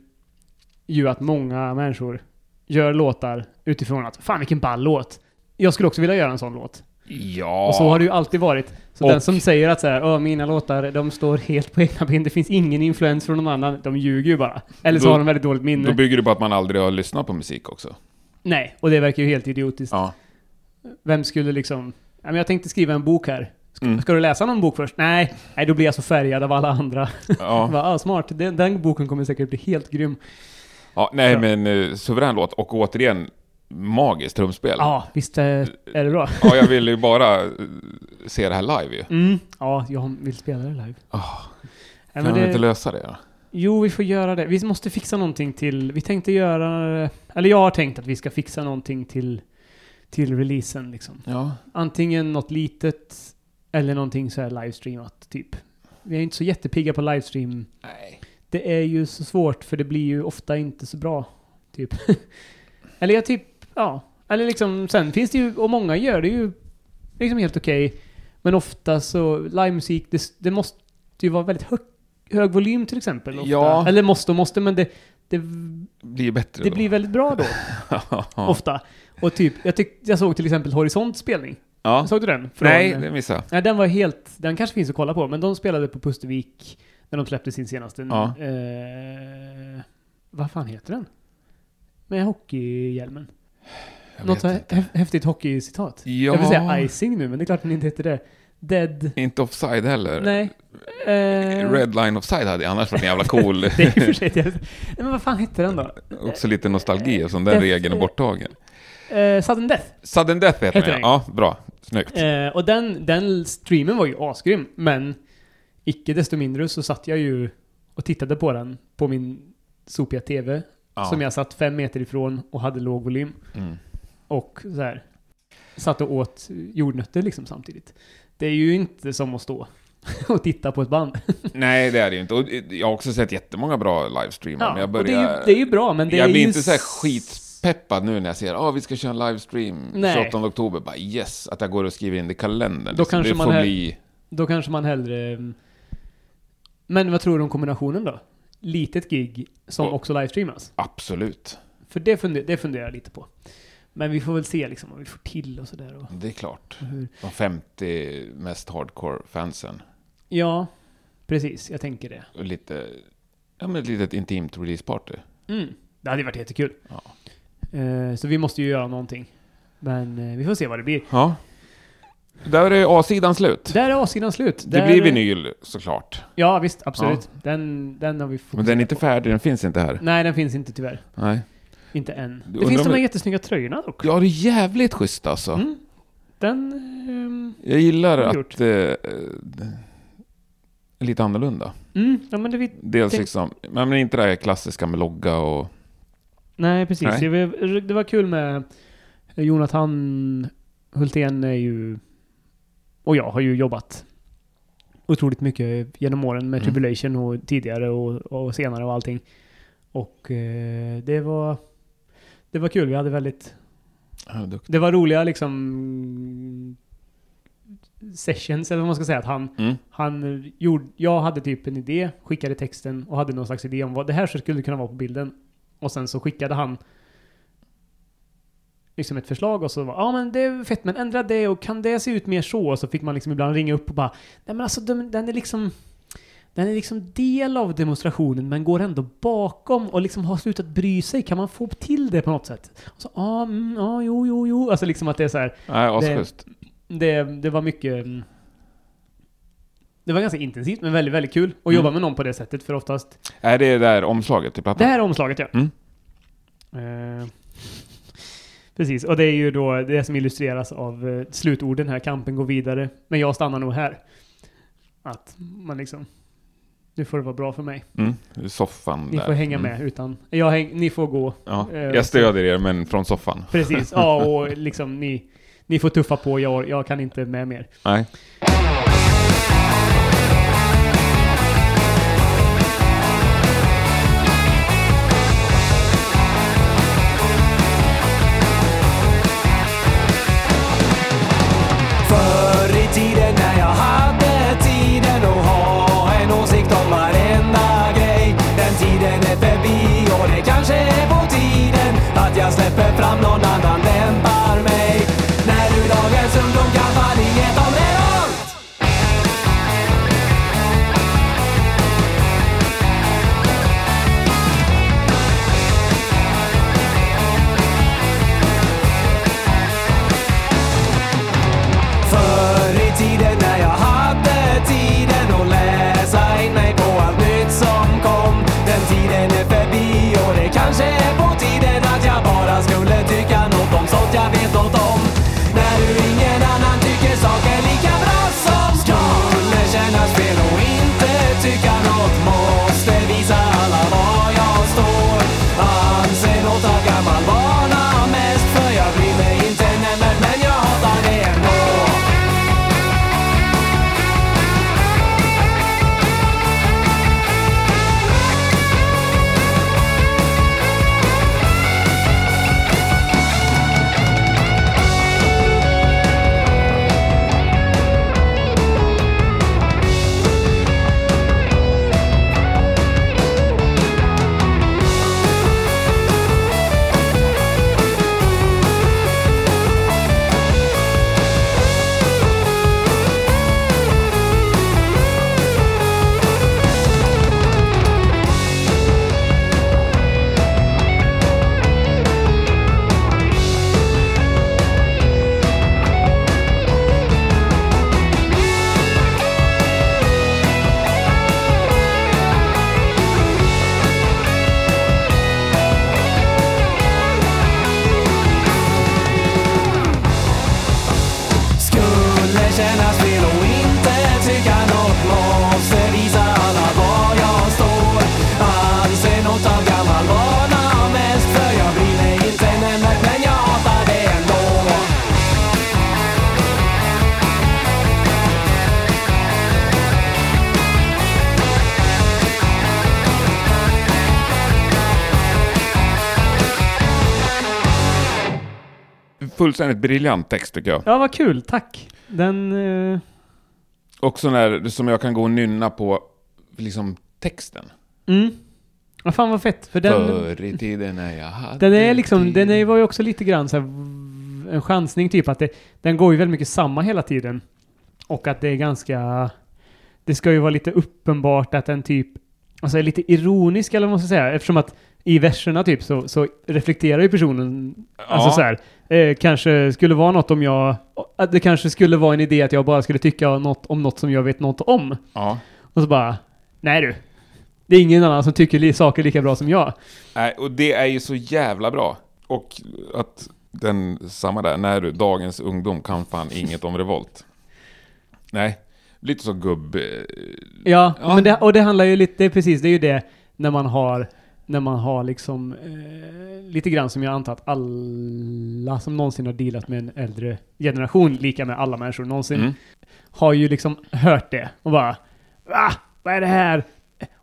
ju att många människor gör låtar utifrån att fan vilken ball låt. Jag skulle också vilja göra en sån låt. Ja. Och så har det ju alltid varit. Så Och- den som säger att så här, mina låtar, de står helt på egna ben, det finns ingen influens från någon annan, de ljuger ju bara. Eller så Då- har de väldigt dåligt minne. Då bygger du på att man aldrig har lyssnat på musik också. Nej, och det verkar ju helt idiotiskt. Ja. Vem skulle liksom... Jag tänkte skriva en bok här. Ska, Mm. ska du läsa någon bok först? Nej, nej, då blir jag så färgad av alla andra. Ja. Va, ah, smart, den, den boken kommer säkert bli helt grym. ja nej, Ja. men uh, suverän låt. Och återigen, magiskt trumspel. Ja, visst är, är det bra? Ja, jag vill ju bara eh, se det här live ju. Mm. Ja, jag vill spela det live. Ja, kan men vi det, inte lösa det? då? Jo, vi får göra det. Vi måste fixa någonting till... Vi tänkte göra... Eller jag har tänkt att vi ska fixa någonting till, till releasen liksom. Ja. Antingen något litet eller någonting så här livestreamat, typ. Vi är inte så jättepigga på livestream. Nej. Det är ju så svårt för det blir ju ofta inte så bra, typ. eller jag typ, ja. Eller liksom, sen finns det ju, och många gör det ju liksom helt okej. men ofta så, livemusik, det, det måste ju vara väldigt hög, hög volym till exempel. Ofta. Ja. Eller måste och måste, men det, det, blir bättre det då. blir väldigt bra då, ofta. Och typ, jag, tyck, jag såg till exempel Horisont spelning. ja. Såg du den? Från- Nej, det missade. Nej, den var helt... Den kanske finns att kolla på, men de spelade på Pustervik när de släppte sin senaste... Ja. Eh, vad fan heter den? Med hockeyhjälmen. Jag Något hä- häftigt hockeycitat. Ja. Jag vill säga icing nu, men det är klart den inte heter det. Dead... Inte offside heller. Nej. Eh, Red line offside hade jag annars varit en jävla cool. det är och för sig... Nej, men vad fan hette den då? Också lite nostalgi och sån den Death- regeln är borttagen. Eh, Sudden Death. Sudden Death heter, Heter den den. ja. Bra. Snyggt. Eh, och den, den streamen var ju asgrym, men icke desto mindre så satt jag ju och tittade på den på min sopiga TV Ja. som jag satt fem meter ifrån och hade låg volym. Mm. Och så här, satt och åt jordnötter liksom samtidigt. Det är ju inte som att stå och titta på ett band. Nej, det är det ju inte. Och jag har också sett jättemånga bra livestreamar, men jag och börjar... det, är ju, det är ju bra, men det jag är blir ju inte så här skitpeppad nu när jag ser att ah, vi ska köra en livestream Nej. 28 oktober. Bara yes, att jag går och skriver in det i kalendern. Då liksom. kanske det man får bli... Då kanske man hellre... Men vad tror du om kombinationen då? Litet gig som Och- också livestreamas? Absolut. För det, funder, det funderar jag lite på. Men vi får väl se liksom vad vi får till och sådär. Det är klart. hur. De 50 mest hardcore fansen. Ja, precis. Jag tänker det. Och lite... Ja, men ett litet intimt releaseparty. Mm. Det hade varit jättekul. Ja. Eh, så vi måste ju göra någonting. Men eh, vi får se vad det blir. ja. Där är A-sidan slut. Där är A-sidan slut. Det Där, blir vinyl såklart. Ja, visst. Absolut. Den, den har vi Men den är inte färdig, den finns inte här. Nej, den finns inte tyvärr. Nej. Inte än. Det finns de här det- jättesnygga tröjorna dock. Ja, det är jävligt schysst alltså. Mm. Den... ehm, Jag gillar att det eh, är lite annorlunda. Mm, ja men det vi... Dels Det- liksom, men inte det här klassiska med logga och... Nej, precis. Nej. Det, var, det var kul med Jonathan Hultén är ju... Och jag har ju jobbat otroligt mycket genom åren med Mm. Tribulation och tidigare och, och senare och allting. Och eh, det var... Det var kul. Vi hade väldigt... Ja. Det var roliga liksom... Sessions, eller vad man ska säga. Att han, Mm. han gjorde... Jag hade typ en idé, skickade texten och hade någon slags idé om vad det här skulle kunna vara på bilden. Och sen så skickade han liksom ett förslag och så var ja men det är fett men ändra det och kan det se ut mer så? Och så fick man liksom ibland ringa upp och bara nej men alltså den, den är liksom den är liksom del av demonstrationen men går ändå bakom och liksom har slutat bry sig. Kan man få till det på något sätt? Och så, ja, mm, ja, jo, jo, jo. Alltså liksom att det är så här. Nej, asschysst. Det, det var mycket... mm, Det var ganska intensivt men väldigt, väldigt kul att Mm. jobba med någon på det sättet för oftast... Är det där omslaget till Det plattan? här är omslaget ja. Mm. Eh, precis, och det är ju då det som illustreras av eh, slutorden här. Kampen går vidare, men jag stannar nog här. Att man liksom... Nu får det vara bra för mig. Mm. Soffan Ni där. får hänga Mm. med utan... Jag häng, ni får gå. Ja. Eh, Jag stödjer er, men från soffan. Precis, ja och liksom ni... Ni får tuffa på, jag, jag kan inte med mer. Nej. Fullständigt briljant text tycker jag. Ja, vad kul. Tack. Den... eh, Också när, som jag kan gå och nynna på liksom texten. mm. Vad fan vad fett. För den... Förr i tiden när jag hade Den är liksom, den är, tid. var ju också lite grann så här, en chansning typ att det, den går ju väldigt mycket samma hela tiden. Och att det är ganska, det ska ju vara lite uppenbart att den typ, alltså är lite ironisk eller vad man ska säga, eftersom att i verserna typ så, så reflekterar ju personen, alltså Ja. så här, eh, kanske skulle vara något om jag, att det kanske skulle vara en idé att jag bara skulle tycka något om något som jag vet något om. Ja. Och så bara, nej du. Det är ingen annan som tycker saker lika bra som jag. Nej, och det är ju så jävla bra. Och att den, samma där, när du, dagens ungdom kan fan inget om revolt. Nej, lite så gubb... eh, Ja, Ja. Men det, och det handlar ju lite, precis, det är ju det när man har, när man har liksom eh, lite grann som jag antar att alla som någonsin har dealat med en äldre generation, lika med alla människor någonsin, Mm. har ju liksom hört det och bara Va? Vad är det här?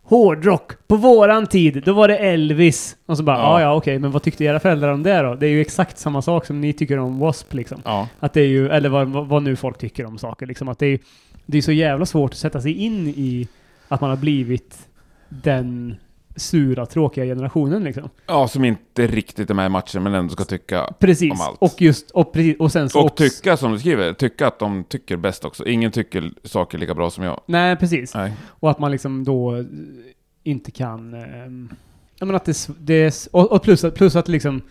Hårdrock! På våran tid, då var det Elvis. Och så bara, Ja. ja okej, men vad tyckte era föräldrar om det då? Det är ju exakt samma sak som ni tycker om W.A.S.P. liksom. Ja. Att det är ju, eller vad, vad nu folk tycker om saker liksom. Att det är, det är så jävla svårt att sätta sig in i att man har blivit den sura, tråkiga generationen liksom. Ja, som inte riktigt är med i matchen men ändå ska tycka Precis. om allt. Och just, och, precis, och sen så Och också, tycka som du skriver, tycka att de tycker bäst också. Ingen tycker saker lika bra som jag. Nej, precis. Nej. Och att man liksom då eh, inte kan... ehm, jag menar att det, det Och, och plus, plus att liksom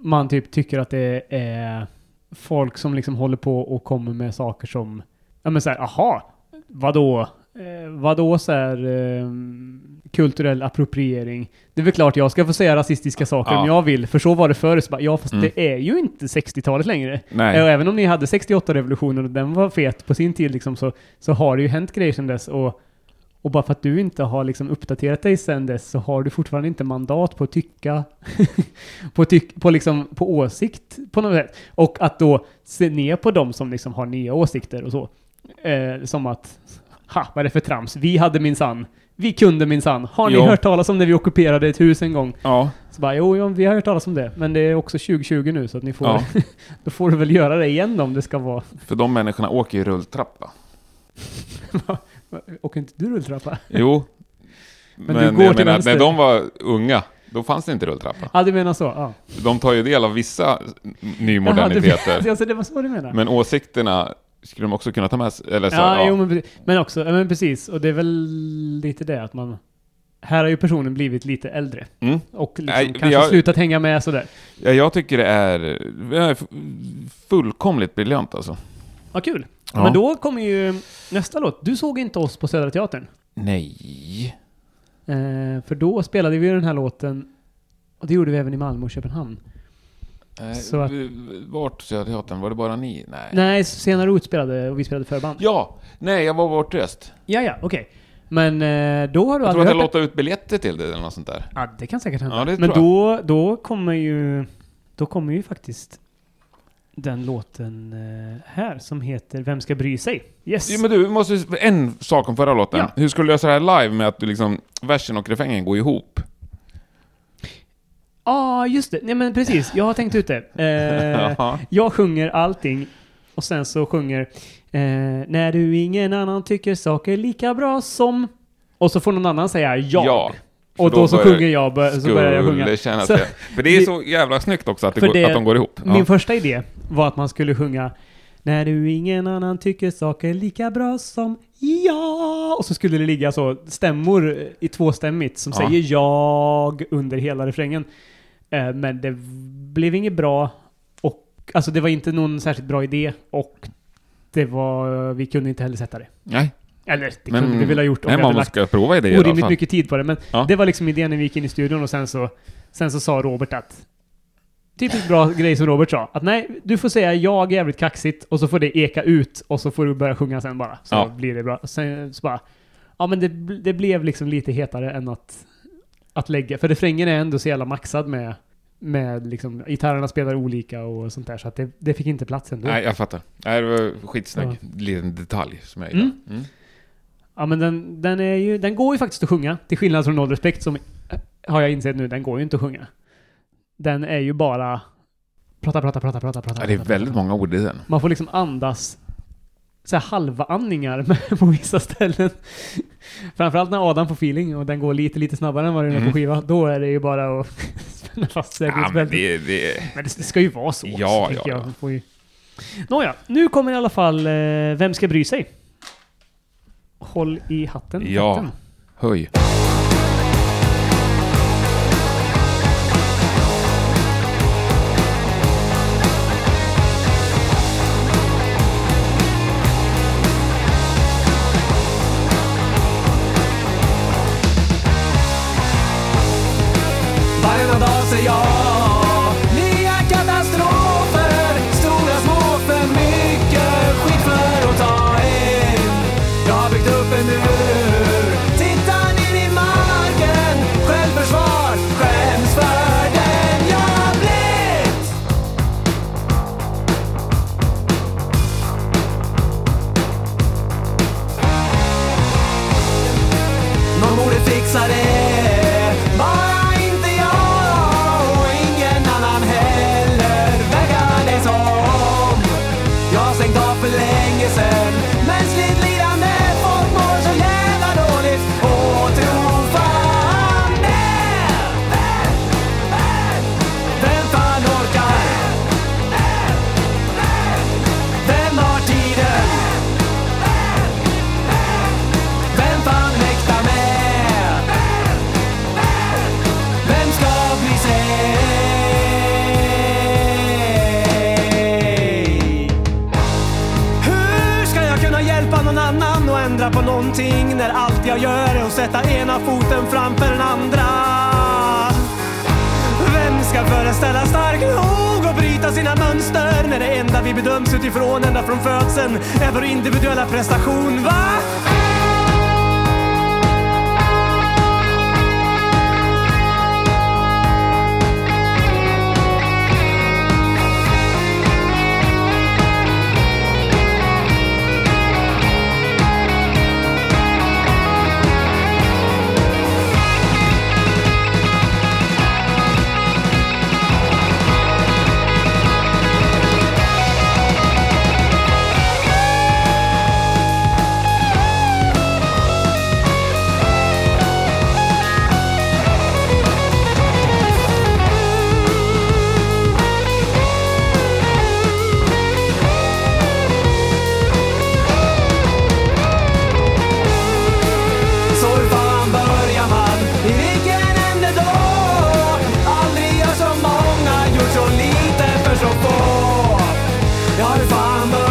man typ tycker att det är folk som liksom håller på och kommer med saker som... Ja men såhär, aha, vadå? Eh, vadå så här ehm, kulturell appropriering? Det är väl klart jag ska få säga rasistiska saker Ja. om jag vill, för så var det förr. Bara, Ja, fast Mm. det är ju inte 60-talet längre. Nej. Och även om ni hade 68-revolutionen och den var fet på sin tid liksom, så, så har det ju hänt grejer sedan dess. Och, och bara för att du inte har liksom uppdaterat dig sedan dess så har du fortfarande inte mandat på att tycka, på, tyck, på, liksom, på åsikt på något sätt. Och att då se ner på dem som liksom har nya åsikter och så. Eh, som att, ha, vad är det för trams? Vi hade minsann, vi kunde minsann. Har ni Jo. hört talas om när vi ockuperade ett hus en gång? Ja. Så bara, jo, jo, vi har hört talas om det. Men det är också 2020 nu så att ni får, Ja. då får du väl göra det igen om det ska vara För de människorna åker ju rulltrappa. Åker inte du rulltrappa? Jo. Men men du går jag till menar, när de var unga, då fanns det inte rulltrappa. Ja, du menar så? Ja. De tar ju del av vissa Jaha, nymoderniteter. du, alltså det var så du menar? Men åsikterna skulle de också kunna ta med sig. Eller så, ja, ja. Jo, men, men också, men precis. Och det är väl lite det att man... Här har ju personen blivit lite äldre. Mm. Och liksom Nej, kanske jag- slutat hänga med sådär. Ja, jag tycker det är, fullkomligt briljant alltså. Vad kul! Ja. Men då kommer ju nästa låt. Du såg inte oss på Södra Teatern. Nej. Eh, för då spelade vi den här låten, och det gjorde vi även i Malmö och Köpenhamn. Så att- Vart Södra Teatern? Var det bara ni? Nej. Nej, senare ut spelade och vi spelade förband. Ja! Nej, jag var bortrest. Ja, ja, okej. Men eh, då har du Jag tror att jag låtade ut biljetter till det eller något sånt där. Ja, det kan säkert hända. Ja, Men då, då kommer ju... Då kommer ju faktiskt den låten eh, här som heter Vem ska bry sig? Yes! Ja, men du, måste, en sak om förra låten. Ja. Hur skulle du lösa det här live med att du liksom, versen och refrängen går ihop? Ah, just det. Nej men precis. Jag har tänkt ut det. Eh, jag sjunger allting och sen så sjunger eh, När du ingen annan tycker saker lika bra som... Och så får någon annan säga jag. Ja. Och då, så börjar- sjunger jag, bör- så börjar jag sjunga. Kännas Så- det. För det är så jävla snyggt också att, det går, det- att de går ihop. Min Ja. första idé var att man skulle sjunga När du ingen annan tycker saker lika bra som jag. Och så skulle det ligga så stämmor i tvåstämmigt som Ja. säger jag under hela refrängen. Eh, Men det blev inget bra. Och, alltså det var inte någon särskilt bra idé. Och det var, vi kunde inte heller sätta det. Nej, Eller det men, kunde vi väl ha gjort om nej, vi hade man lagt ska prova idéer i orimligt fall. mycket tid på det. Men Ja. det var liksom idén när vi gick in i studion och sen så, sen så sa Robert att Typiskt bra grej som Robert sa. Att nej, du får säga jag är jävligt kaxigt och så får det eka ut och så får du börja sjunga sen bara. Så Ja. blir det bra. Sen så bara... Ja men det, det blev liksom lite hetare än att, att lägga. För refrängen är ändå så jävla maxad med, med liksom, gitarrerna spelar olika och sånt där. Så att det, det fick inte plats ändå. Nej, jag fattar. Nej, det var skitsnygg liten detalj som jag Mm. gillar. Mm. Ja men den, den är ju, den går ju faktiskt att sjunga. Till skillnad från Noll Respekt som, eh, har jag insett nu, den går ju inte att sjunga. Den är ju bara prata, prata, prata, prata, prata. Ja, det är väldigt prata. många ord i den. Man får liksom andas så här halva andningar med- på vissa ställen. Framförallt när Adam får feeling och den går lite, lite snabbare än vad den är Mm. på skiva. Då är det ju bara att spänna fast Ja, men säkerhetsbältet. det, det, Men det, det ska ju vara så. Ja, så ja, jag. ju... Nåja, nu kommer i alla fall eh, Vem ska bry sig? Håll i hatten. Ja. hatten. höj. Jag gör är att sätta ena foten framför den andra. Vem ska föreställa stark nog och bryta sina mönster när det enda vi bedöms utifrån ända från födseln är vår individuella prestation, va? Ja,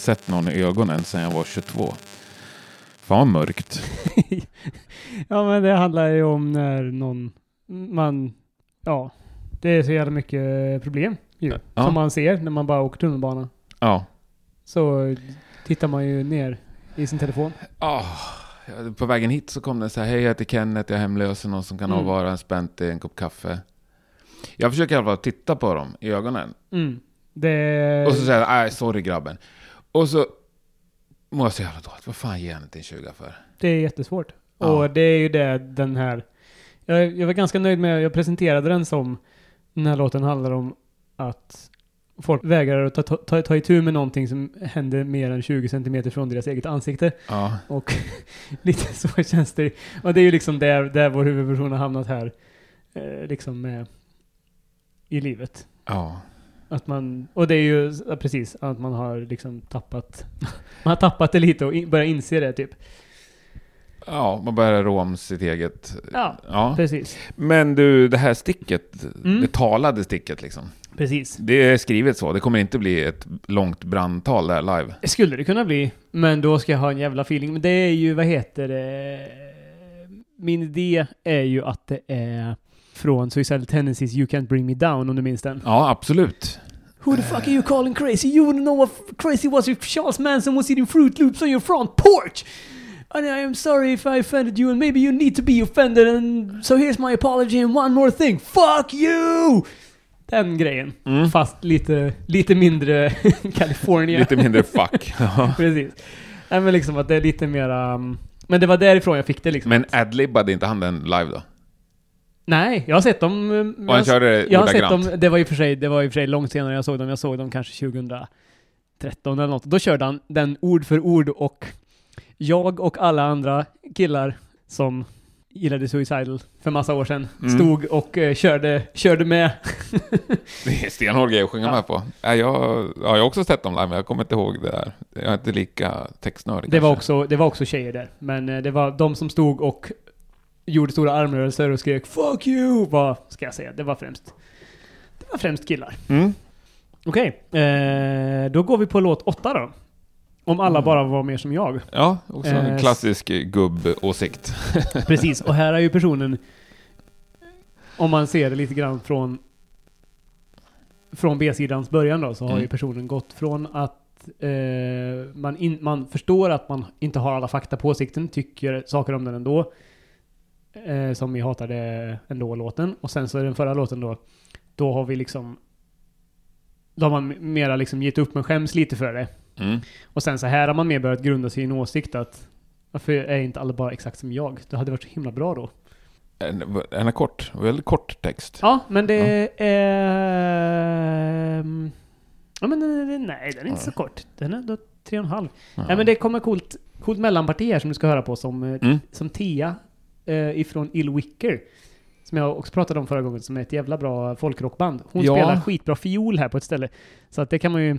sett någon i ögonen sedan jag var 22. Fan vad mörkt. Ja, men det handlar ju om när någon, man, ja, det är så jävla mycket problem ju. Ja. Som man ser när man bara åker tunnelbana. Ja. Så tittar man ju ner i sin telefon. Ah, ja, på vägen hit så kom det så här, hej jag heter Kenneth, jag är hemlös, någon som kan Mm. avvara en spänt till en kopp kaffe. Jag försöker i alla fall titta på dem i ögonen. Mm. Det... Och så säger jag, nej sorry grabben. Och så mår jag så jävla dåligt, vad fan ger han inte en 20 för? Det är jättesvårt. Ja. Och det är ju det den här... Jag, jag var ganska nöjd med, jag presenterade den som den här låten handlar om att folk vägrar att ta, ta, ta, ta itu med någonting som händer mer än 20 centimeter från deras eget ansikte. Ja, Och lite så känns det. Och det är ju liksom där, där vår huvudperson har hamnat här. Eh, liksom med, i livet. ja. Att man, och det är ju ja, precis, att man har liksom tappat, man har tappat det lite och in, börjar inse det typ. Ja, man börjar rå om sitt eget. Ja, Ja. precis. Men du, det här sticket, Mm. det talade sticket liksom. Precis. Det är skrivet så, det kommer inte bli ett långt brandtal där live. Det skulle det kunna bli, men då ska jag ha en jävla feeling. Men det är ju, vad heter det? Min idé är ju att det är från Suicidal Tendencies You Can't Bring Me Down, om du minns den. Ja, absolut. Who the fuck are you calling crazy? You wouldn't know what crazy was if Charles Manson was eating Fruit Loops on your front porch! And I am sorry if I offended you and maybe you need to be offended and so here's my apology and one more thing. Fuck you! Den grejen. Mm. Fast lite, lite mindre California. Lite mindre fuck. Precis. Nej men liksom att det är lite mera... um, Men det var därifrån jag fick det liksom. Men adlibbade inte han den live då? Nej, jag har sett dem... Och han jag- körde det Jag har sett dem, det var i och för sig, det var i och för sig långt senare jag såg dem. Jag såg dem kanske 2013 eller något. Då körde han den ord för ord och jag och alla andra killar som gillade Suicidal för massa år sedan Mm. stod och eh, körde, körde med. Det är stenhård grej att sjunga Ja. med på. Ja, jag, ja, jag har också sett dem live, men jag kommer inte ihåg det där. Jag är inte lika textnördig Det var, också, det var också tjejer där. Men eh, det var de som stod och gjorde stora armrörelser och skrek 'Fuck you' vad ska jag säga? Det var främst, det var främst killar. Mm. Okej, eh, då går vi på låt åtta då. Om alla Mm. bara var mer som jag. Ja, också en Eh, klassisk gubbåsikt. Precis, och här är ju personen, om man ser det lite grann från från B-sidans början då, så har Mm. ju personen gått från att eh, man, in, man förstår att man inte har alla fakta på åsikten, tycker saker om den ändå. Eh, som vi hatade ändå-låten. Och sen så är den förra låten då, då har vi liksom då har man mera liksom gett upp men skäms lite för det. Mm. Och sen så här har man mer börjat grunda sin åsikt att varför är inte alla bara exakt som jag? Det hade varit så himla bra då. En, en kort, väldigt kort text. Ja, men det är... ehm, Ja, men nej, den är inte så kort. Den är då tre och en halv. Ja. Nej men det kommer coolt, coolt mellanparti här som du ska höra på som, eh, Mm. som Tia eh, ifrån Ill Wicker. Som jag också pratade om förra gången, som är ett jävla bra folkrockband. Hon Ja. spelar skitbra fiol här på ett ställe. Så att det kan man ju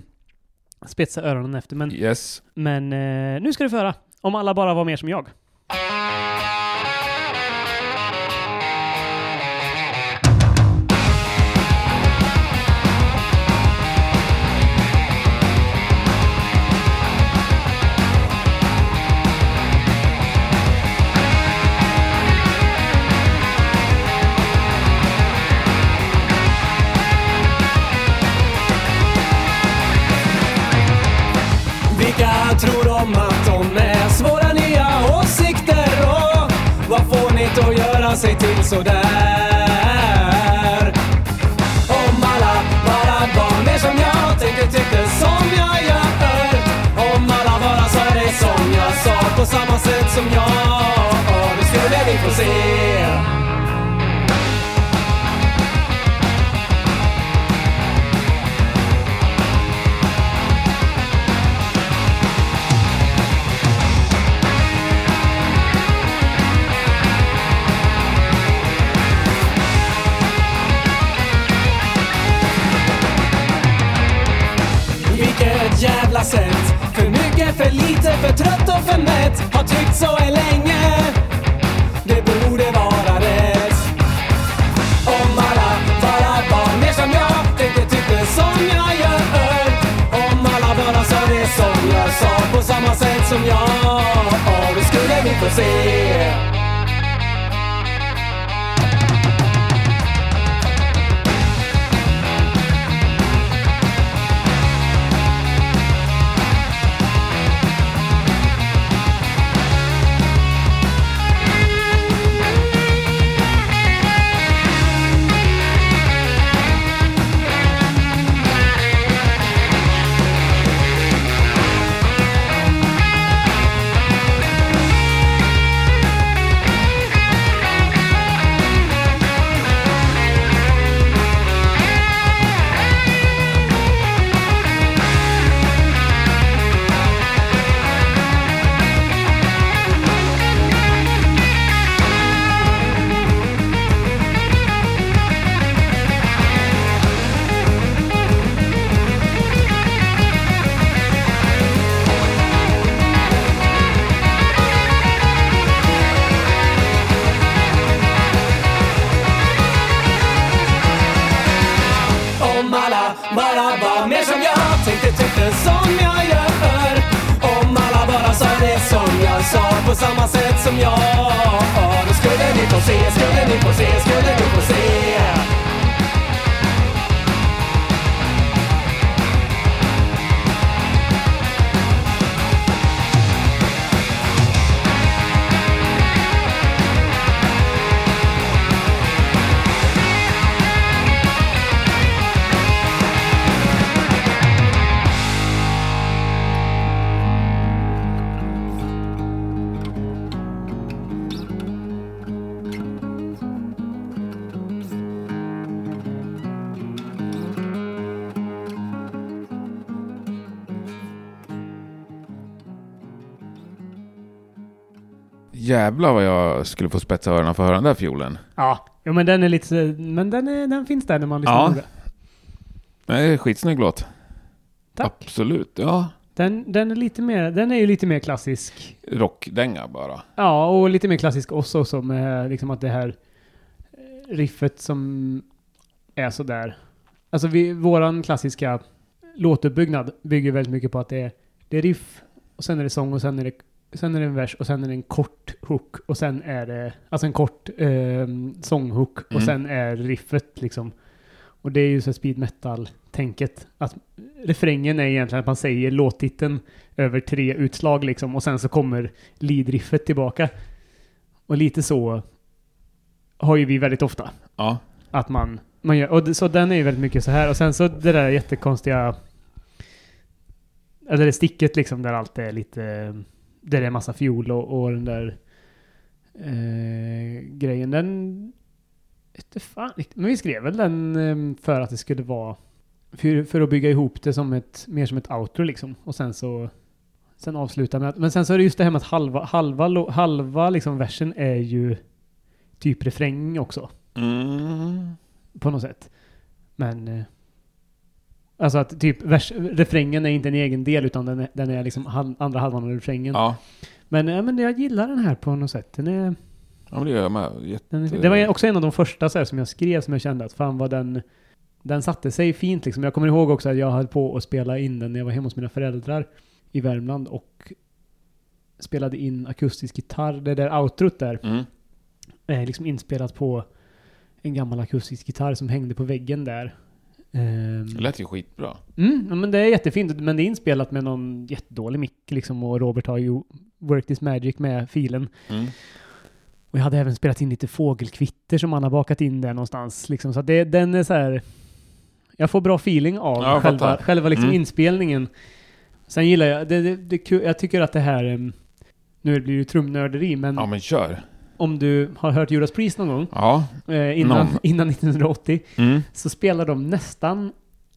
spetsa öronen efter. Men, Yes. men eh, nu ska du få höra. Om alla bara var mer som jag. Man sig till sådär? Om alla bara var mer som jag tänkte, tyckte som jag gör. Om alla bara sa det som jag sa på samma sätt som jag. Då skulle vi få se. Procent. För mycket, för lite, för trött och för mätt. Har tyckt så är länge. Det borde vara rätt. Om alla bara var mer som jag Tänkte, tyckte som jag gör. Om alla bara sa det som jag sa På samma sätt som jag. Då skulle vi få se. Jävlar vad jag skulle få spetsa öronen för att höra den där fiolen. Ja, jo, men den är lite... Men den, är, den finns där när man lyssnar Ja. noga. Nej, skitsnygg låt. Tack. Absolut. Ja. Den, den är lite mer... Den är ju lite mer klassisk. Rockdänga bara. Ja, och lite mer klassisk också som med liksom att det här eh, riffet som är sådär. Alltså vi, våran klassiska låtuppbyggnad bygger väldigt mycket på att det är, det är riff och sen är det sång och sen är det, sen är det en vers och sen är det en kort hook och sen är det, alltså en kort eh, sånghook och Mm. sen är riffet liksom. Och det är ju så speed metal-tänket. Att refrängen är egentligen att man säger låttiteln över tre utslag liksom och sen så kommer lead-riffet tillbaka. Och lite så har ju vi väldigt ofta. Ja. Att man, man gör, och så den är ju väldigt mycket så här. Och sen så det där jättekonstiga... Eller det sticket liksom där allt är lite... Där det är massa fiol och, och den där eh, grejen. Den... Inte fan. Men vi skrev väl den eh, för att det skulle vara... För, för att bygga ihop det som ett, mer som ett outro liksom. Och sen så Sen avsluta med att, men sen så är det just det här med att halva, halva, halva liksom versen är ju typ refräng också. Mm. På något sätt. Men... Alltså att typ vers, refrängen är inte en egen del utan den är, den är liksom hal, andra halvan av refrängen. Ja. Men, eh, men jag gillar den här på något sätt. Den är... ja, men det gör jag med. Jätte... Den, det var också en av de första så här, som jag skrev som jag kände att fan vad den... Den satte sig fint liksom. Jag kommer ihåg också att jag höll på att spela in den när jag var hemma hos mina föräldrar i Värmland och spelade in akustisk gitarr. Det där outrot där Mm. är liksom inspelat på en gammal akustisk gitarr som hängde på väggen där. Ehm, Det lät ju skitbra. Mm, ja, men det är jättefint, men det är inspelat med någon jättedålig mick liksom och Robert har ju worked this magic med filen. Mm. Och jag hade även spelat in lite fågelkvitter som han har bakat in där någonstans. Liksom. Så det, den är så här... Jag får bra feeling av Ja, själva, själva liksom Mm. inspelningen. Sen gillar jag... Det, det, det, jag tycker att det här... em, Nu blir det ju trumnörderi, men Ja, men kör. Om du har hört Judas Priest någon gång, Ja. eh, innan, Någon. innan 1980, Mm. så spelar de nästan,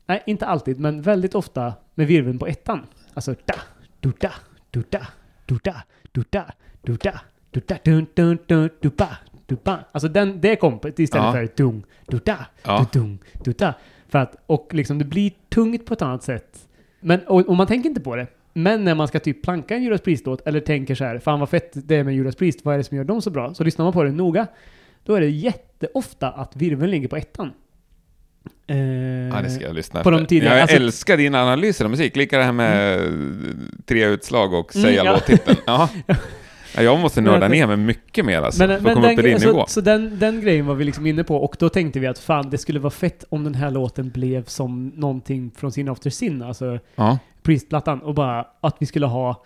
nej inte alltid, men väldigt ofta med virveln på ettan. Alltså da, du da, du da, du da, du da, du da, du da, dun dun dun du ba, du ba. Alltså den, det kompet istället Ja. för dung, du da, Ja. du dung, du da. För att, och liksom det blir tungt på ett annat sätt. Men, och, och man tänker inte på det. Men när man ska typ planka en Judas Priest-låt eller tänker så här, fan vad fett det är med Judas Priest, vad är det som gör dem så bra? Så lyssnar man på det noga, då är det jätteofta att virveln ligger på ettan. Eh, Ja, det ska jag lyssna på de tidigare- Jag alltså- älskar dina analyser av musik. Lika det här med tre utslag och Mm, säga ja. låttiteln. Ja. Ja, Jag måste Men nörda ner mig mycket mer alltså, Men, för men att komma den, upp i din så, nivå. så den, den grejen var vi liksom inne på och då tänkte vi att fan det skulle vara fett om den här låten blev som någonting från Sin After Sin, alltså Ja. Priest-plattan och bara att vi skulle ha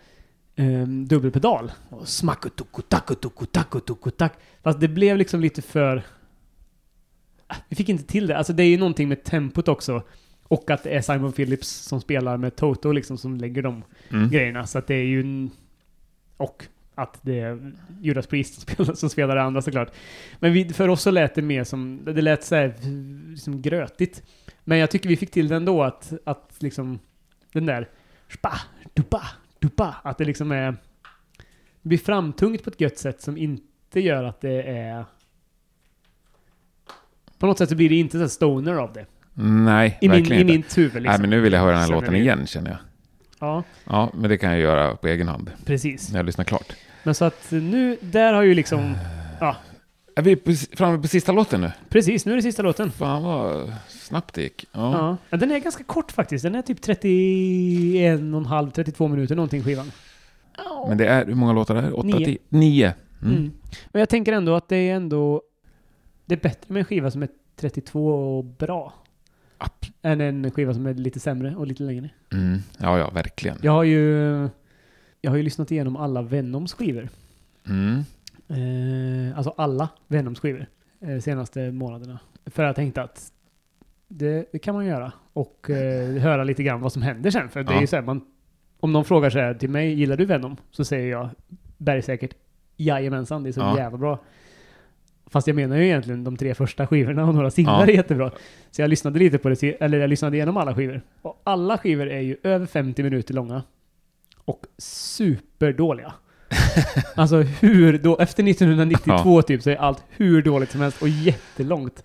um, dubbelpedal. Och smakutukutakkutukutakkutukutak. Fast det blev liksom lite för... Ah, Vi fick inte till det. Alltså det är ju någonting med tempot också. Och att det är Simon Phillips som spelar med Toto liksom som lägger de Mm. grejerna. Så att det är ju en... Och att det är Judas Priest som spelar, som spelar det andra såklart. Men vi, för oss så lät det mer som... Det lät så här, liksom grötigt. Men jag tycker vi fick till det ändå att, att liksom... Den där... Spa, dupa, dupa. Att det liksom är... Det blir framtungt på ett gött sätt som inte gör att det är... På något sätt så blir det inte så stoner av det. Nej, I, min, verkligen i inte. mitt huvud liksom. Nej, men nu vill jag höra den här Känner låten vi. igen, känner jag. Ja, Ja, men det kan jag göra på egen hand, precis. när jag lyssnar klart. Men så att nu, där har ju liksom... Ja, Är vi framme på sista låten nu? precis. Nu är det sista låten. Fan vad snabbt det gick. Ja. Ja. Den är ganska kort faktiskt. Den är typ 31,5, 32 minuter någonting skivan. Men det är, hur många låtar är det? Åtta, Nio. tio? Nio. Mm. Mm. Och jag tänker ändå att det är ändå... Det är bättre med en skiva som är 32 och bra. App. Än en skiva som är lite sämre och lite längre. Mm. Ja, ja, verkligen. Jag har ju... Jag har ju lyssnat igenom alla Venoms skivor. Mm. Eh, alltså alla Venoms skivor. Eh, senaste månaderna. För jag tänkte att det, det kan man göra. Och eh, höra lite grann vad som händer sen. För det är ju så här, man... Om någon frågar så här till mig, gillar du Venom? Så säger jag bergsäkert jajamensan, det är så Ja. jävla bra. Fast jag menar ju egentligen de tre första skivorna och några singlar Ja. är jättebra. Så jag lyssnade lite på det, eller jag lyssnade igenom alla skivor. Och alla skivor är ju över 50 minuter långa. Och superdåliga. alltså hur då, efter 1992 typ så är allt hur dåligt som helst och jättelångt.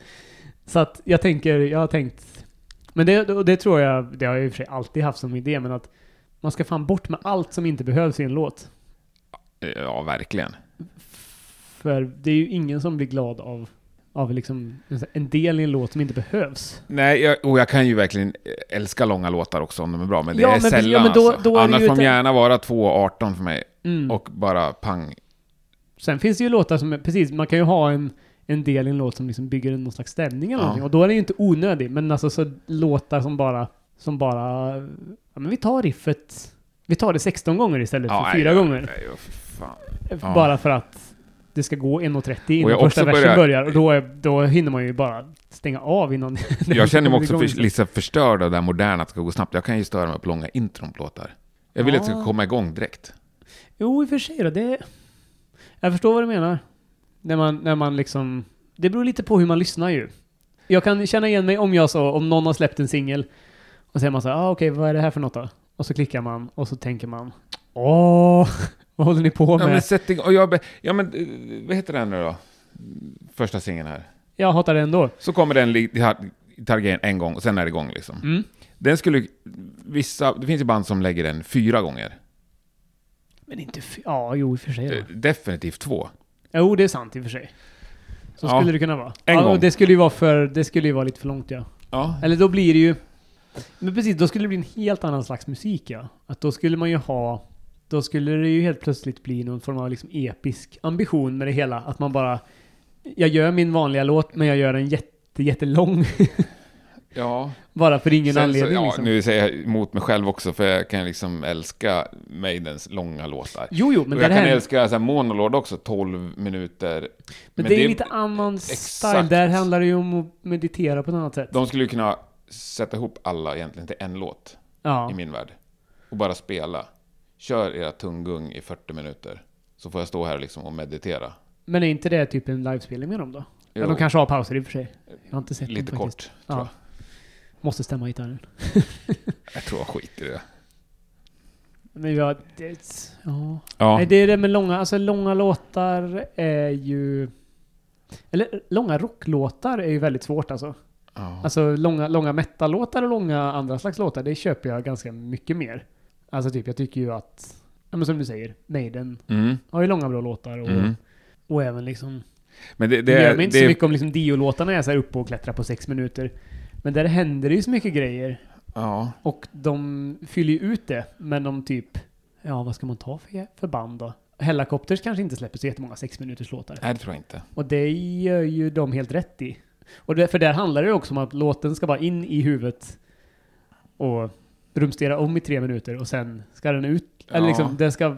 Så att jag tänker, jag har tänkt, men det, det tror jag, det har jag i och för sig alltid haft som idé, men att man ska fan bort med allt som inte behövs i en låt. Ja, verkligen. För det är ju ingen som blir glad av, av liksom en del i en låt som inte behövs. Nej, jag, och jag kan ju verkligen älska långa låtar också om de är bra, men det Ja, är men sällan ja, men då- alltså. då är Annars får de ett- gärna vara 2.18 för mig Mm. och bara pang. Sen finns det ju låtar som är, precis, man kan ju ha en, en del i en låt som liksom bygger någon slags stämning eller Ja. någonting. Och då är det ju inte onödig, men alltså så låtar som bara, som bara, ja men vi tar riffet, vi tar det 16 gånger istället för nej, fyra ja, gånger. Nej, ja, för. Ja. Bara för att det ska gå 1.30 innan första versen börjar- börjar. Och då, är, då hinner man ju bara stänga av innan... Jag känner mig också för, lite förstörd av det här moderna, att det ska gå snabbt. Jag kan ju störa mig på långa intron på låtar. Jag vill att det ska Ja. komma igång direkt. Jo, i och för sig då. Det... Jag förstår vad du menar. När man, när man liksom... Det beror lite på hur man lyssnar ju. Jag kan känna igen mig om jag så, om någon har släppt en singel och så säger man så ah, okej, vad är det här för något då? Och så klickar man och så tänker man, Åh, vad håller ni på Ja, med? men sätt igång. Och jag, ja, men eh, vad heter den nu då? Första singeln här. Jag hatar det ändå. Så kommer den gitarrgrejen en gång och sen är det igång liksom. Mm. Den skulle, vissa, det finns ju band som lägger den fyra gånger. Men inte... Ja, jo, i och för sig. Eh, då. Definitivt två. Jo, det är sant i och för sig. Så Ja. skulle det kunna vara. En ja, gång. Det skulle ju vara för... Det skulle ju vara lite för långt, ja. Ja. Eller då blir det ju... Men precis, då skulle det bli en helt annan slags musik, ja. Att då skulle man ju ha... Då skulle det ju helt plötsligt bli någon form av liksom episk ambition med det hela. Att man bara... Jag gör min vanliga låt, men jag gör den jätte, jättelång. Ja. bara för ingen Sen anledning så, ja, liksom. Nu säger jag emot mig själv också, för jag kan liksom älska Maidens långa låtar. Jo, jo, men och det jag kan här... älska så här, Monolord också, 12 minuter. Men, det är lite annan style. Exakt. Där handlar det ju om att meditera på ett annat sätt. De skulle ju kunna sätta ihop alla egentligen till en låt ja. i min värld. Och bara spela. Kör era tunggung i 40 minuter. Så får jag stå här liksom och meditera. Men är inte det typ en livespelning med dem då? Jo, de kanske har pauser i och för sig. Jag har inte sett lite dem kort, tror Ja. Måste stämma gitarren. Jag tror jag skiter i det. Men ja, det... Ja. Ja, Nej, det är det med långa, alltså långa låtar är ju... Eller långa rocklåtar är ju väldigt svårt alltså. ja. Alltså långa, långa metal-låtar och långa andra slags låtar, det köper jag ganska mycket mer. Alltså typ, jag tycker ju att... Ja men som du säger, Maiden Mm, har ju långa bra låtar och, mm. och även liksom... Men det, Det, det, gör mig inte det, så mycket om liksom Dio-låtarna är så här uppe och klättrar på sex minuter. Men där händer det ju så mycket grejer. Ja, Och de fyller ju ut det, men de typ... Ja, vad ska man ta för, för band då? Hellacopters kanske inte släpper så jättemånga sex minuters låtar. nej det tror jag inte. Och det gör ju de helt rätt i. Och det, för där handlar det ju också om att låten ska bara in i huvudet och rumstera om i tre minuter och sen ska den ut. Eller Ja. liksom, det ska,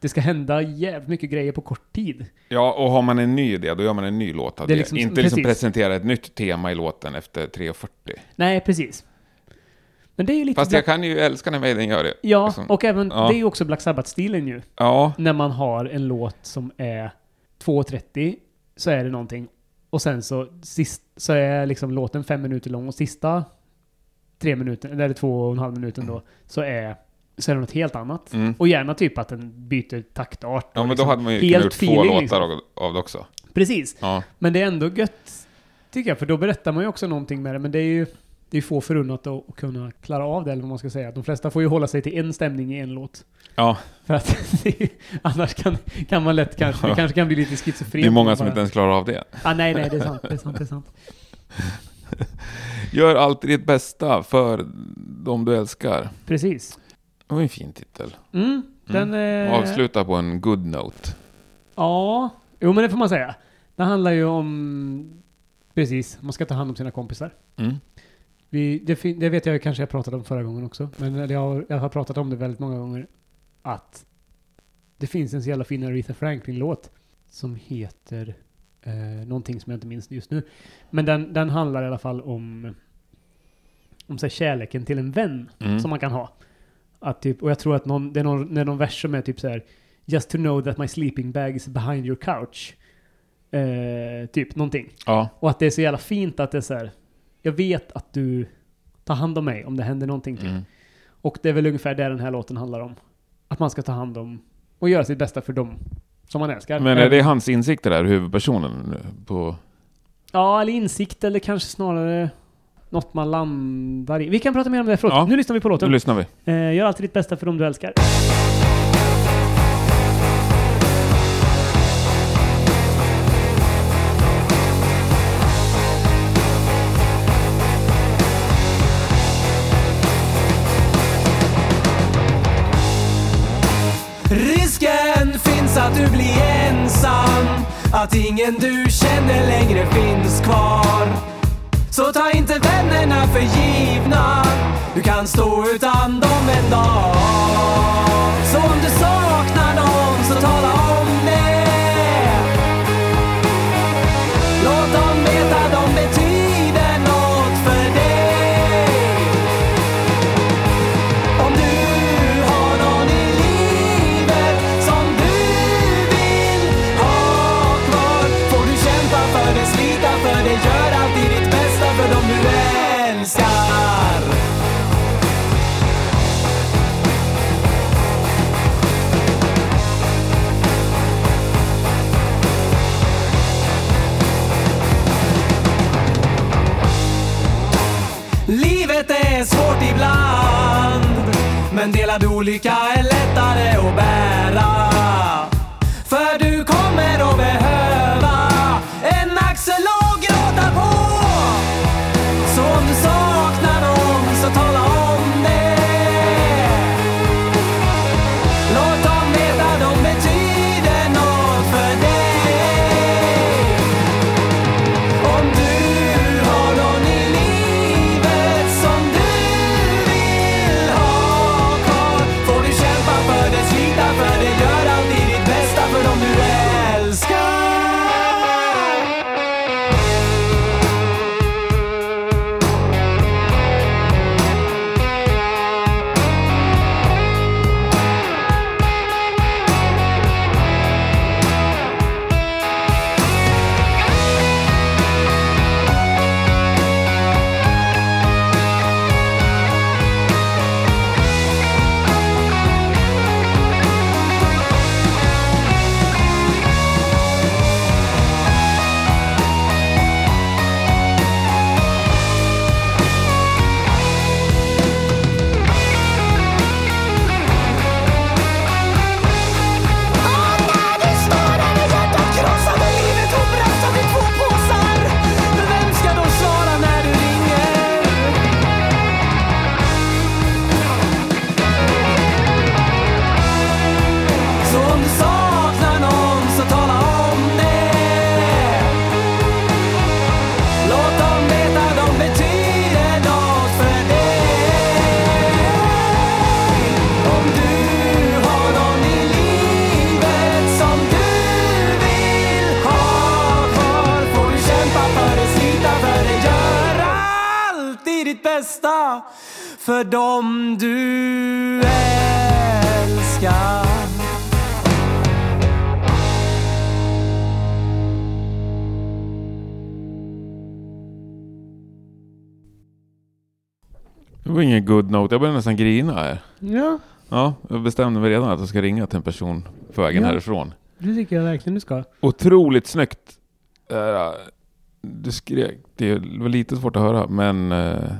det ska hända jävligt mycket grejer på kort tid. Ja, och har man en ny idé, då gör man en ny låt av Det det. liksom- inte liksom presentera ett nytt tema i låten efter 3.40. Nej, precis. Men det är ju lite... Fast jag kan ju älska när Maiden gör det. Ja, liksom. och även, Ja. det är ju också Black Sabbath-stilen ju. Ja, När man har en låt som är 2.30 så är det någonting. Och sen så, sist, så är liksom låten fem minuter lång och sista tre minuter, eller två och en halv minuten då, så är, så är det något helt annat. mm. Och gärna typ att den byter taktart. ja men då liksom hade man ju helt kunnat gjort två låtar liksom. av, det också. Precis. Ja, Men det är ändå gött, tycker jag, för då berättar man ju också någonting med det. Men det är ju det är få förunnat att, kunna klara av det, eller vad man ska säga. De flesta får ju hålla sig till en stämning i en låt. ja För att det annars kan, kan man lätt kanske, det Ja. kanske kan bli lite schizofren. det är många som bara- inte ens klarar av det. Ah, nej, nej, det är sant, det är sant, det är sant. Gör alltid ditt bästa för de du älskar. Precis. Det var en fin titel. Mm, den... Eh, Avsluta på en good note. Ja, jo men det får man säga. Det handlar ju om... Precis, man ska ta hand om sina kompisar. Mm. Vi, det, det vet jag kanske jag pratade om förra gången också. Men jag, har- jag har pratat om det väldigt många gånger. Att det finns en så jävla fin Aretha Franklin-låt. Som heter eh, någonting som jag inte minns just nu. Men den, den handlar i alla fall om om så här, kärleken till en vän Mm. som man kan ha. Att typ, och jag tror att någon, det är någon, det är någon vers som är typ så här Just to know that my sleeping bag is behind your couch. Eh, typ någonting. Ja, Och att det är så jävla fint att det är så här. Jag vet att du tar hand om mig om det händer någonting. Typ. mm. Och det är väl ungefär det den här låten handlar om. Att man ska ta hand om och göra sitt bästa för dem som man älskar. Men är det hans insikter där, huvudpersonen? På... Ja, eller insikt eller kanske snarare något man landar i. Vi kan prata mer om det efteråt. Ja. Nu lyssnar vi på Nu låten. lyssnar vi. Eh, gör alltid ditt bästa för dem du älskar. Att ingen du känner längre finns kvar. Så ta inte vännerna för givna. Du kan stå utan dem en dag. Delad olika Jag började nästan grina här. Ja, Ja, jag bestämde mig redan att jag ska ringa till en person på vägen Ja. härifrån. det tycker jag verkligen du ska. Otroligt snyggt. Eh, Du skrek, det var lite svårt att höra, men eh,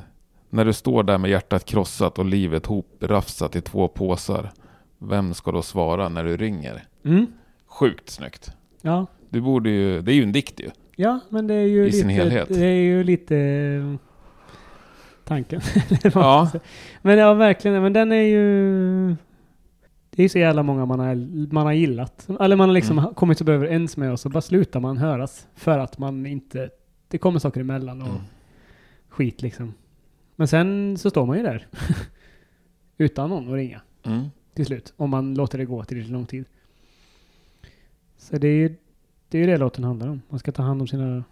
när du står där med hjärtat krossat och livet hoprafsat i två påsar, vem ska då svara när du ringer? Mm. Sjukt snyggt. Ja. Du borde ju, det är ju en dikt ju. ja, men det är ju I lite... sin helhet. Det är ju lite... eh, Tanken. Ja. Men ja, verkligen. Men den är ju... Det är ju så jävla många man har, man har gillat. Eller man har liksom Mm. kommit överens med och så bara slutar man höras. För att man inte... Det kommer saker emellan och Mm. skit liksom. Men sen så står man ju där. Utan någon att ringa Mm. till slut. Om man låter det gå tillräckligt lång tid. Så det är ju det, är ju det låten handlar om. Man ska ta hand om sina...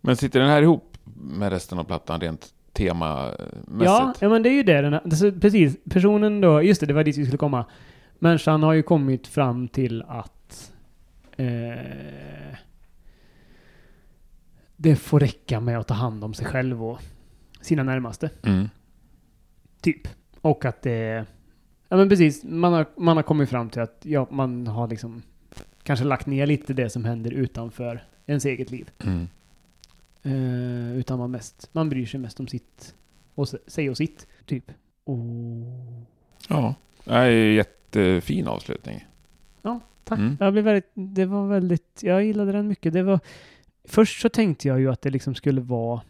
Men sitter den här ihop med resten av plattan rent temamässigt? Ja, ja, men det är ju det. Den, alltså, precis. Personen då, just det, det var dit vi skulle komma. Människan har ju kommit fram till att eh, det får räcka med att ta hand om sig själv och sina närmaste. Mm. Typ. Och att det... Ja men precis, man har, man har kommit fram till att ja, man har liksom kanske lagt ner lite det som händer utanför ens eget liv. Mm. Eh, utan man mest, man bryr sig mest om sitt och sig och sitt, typ. Och... Ja, det är ju jättefin avslutning. Tack. Mm. Jag blev väldigt, det var väldigt, jag gillade den mycket. Det var, först så tänkte jag ju att det liksom skulle vara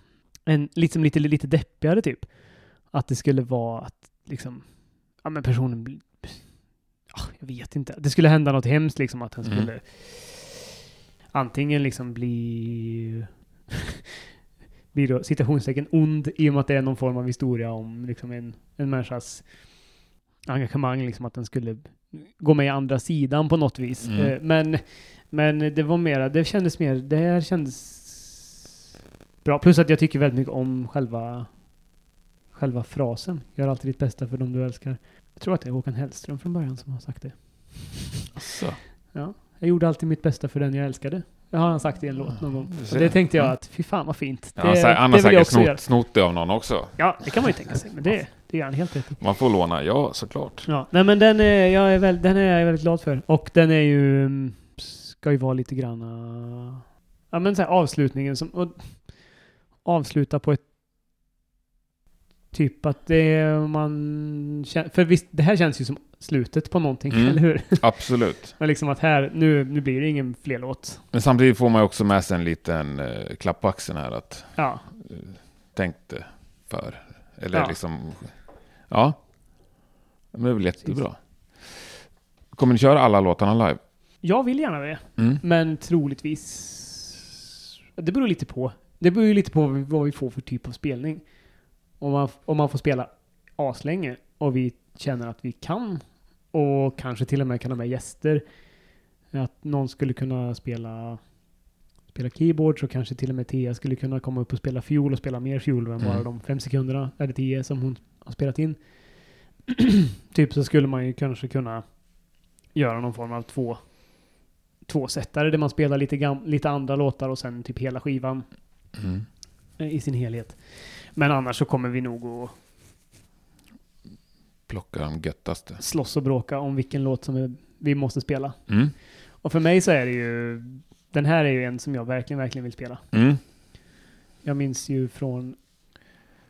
en liksom lite, lite deppigare typ. Att det skulle vara att liksom, ja men personen, ja, jag vet inte. Det skulle hända något hemskt liksom att han Mm. skulle antingen liksom bli blir då citationstecken ond i och med att det är någon form av historia om liksom en, en människas engagemang, liksom att den skulle gå med i andra sidan på något vis. Mm. Eh, Men, men det var mera, det kändes mer, det här kändes bra. Plus att jag tycker väldigt mycket om själva själva frasen. Gör alltid ditt bästa för dem du älskar. Jag tror att det är Håkan Hellström från början som har sagt det. Så. Ja. Jag gjorde alltid mitt bästa för den jag älskade. Det har han sagt i en låt någon gång. Och det tänkte jag Mm. att, fy fan vad fint. Ja, Det, sä- han har säkert snott, snott det av någon också. Ja, det kan man ju tänka sig. Men det, det gör han helt rätt. Man får låna, ja såklart. Ja, nej men den är jag, är väl, den är jag väldigt glad för. Och den är ju, mm, ska ju vara lite granna, ja men så här avslutningen som, och avsluta på ett Typ att det man För visst, det här känns ju som slutet på någonting, Mm. eller hur? Absolut. Men liksom att här, nu, nu blir det ingen fler låt. Men samtidigt får man ju också med sig en liten eh, klapp på axeln här att Ja. tänk det för. Eller Ja. liksom, ja. Men det är väl jättebra. Kommer ni köra alla låtarna live? Jag vill gärna det. Mm. Men troligtvis... Det beror lite på. Det beror ju lite på vad vi får för typ av spelning. Om man, om man får spela aslänge och vi känner att vi kan och kanske till och med kan ha med gäster. Att någon skulle kunna spela spela keyboard så kanske till och med Tia skulle kunna komma upp och spela fiol och spela mer fiol än bara Mm. de fem sekunderna eller tio som hon har spelat in. typ så skulle man ju kanske kunna göra någon form av två tvåsättare där man spelar lite, lite andra låtar och sen typ hela skivan Mm. i sin helhet. Men annars så kommer vi nog att Plocka de göttaste. slåss och bråka om vilken låt som vi måste spela. Mm. Och för mig så är det ju, den här är ju en som jag verkligen, verkligen vill spela. Mm. Jag minns ju från,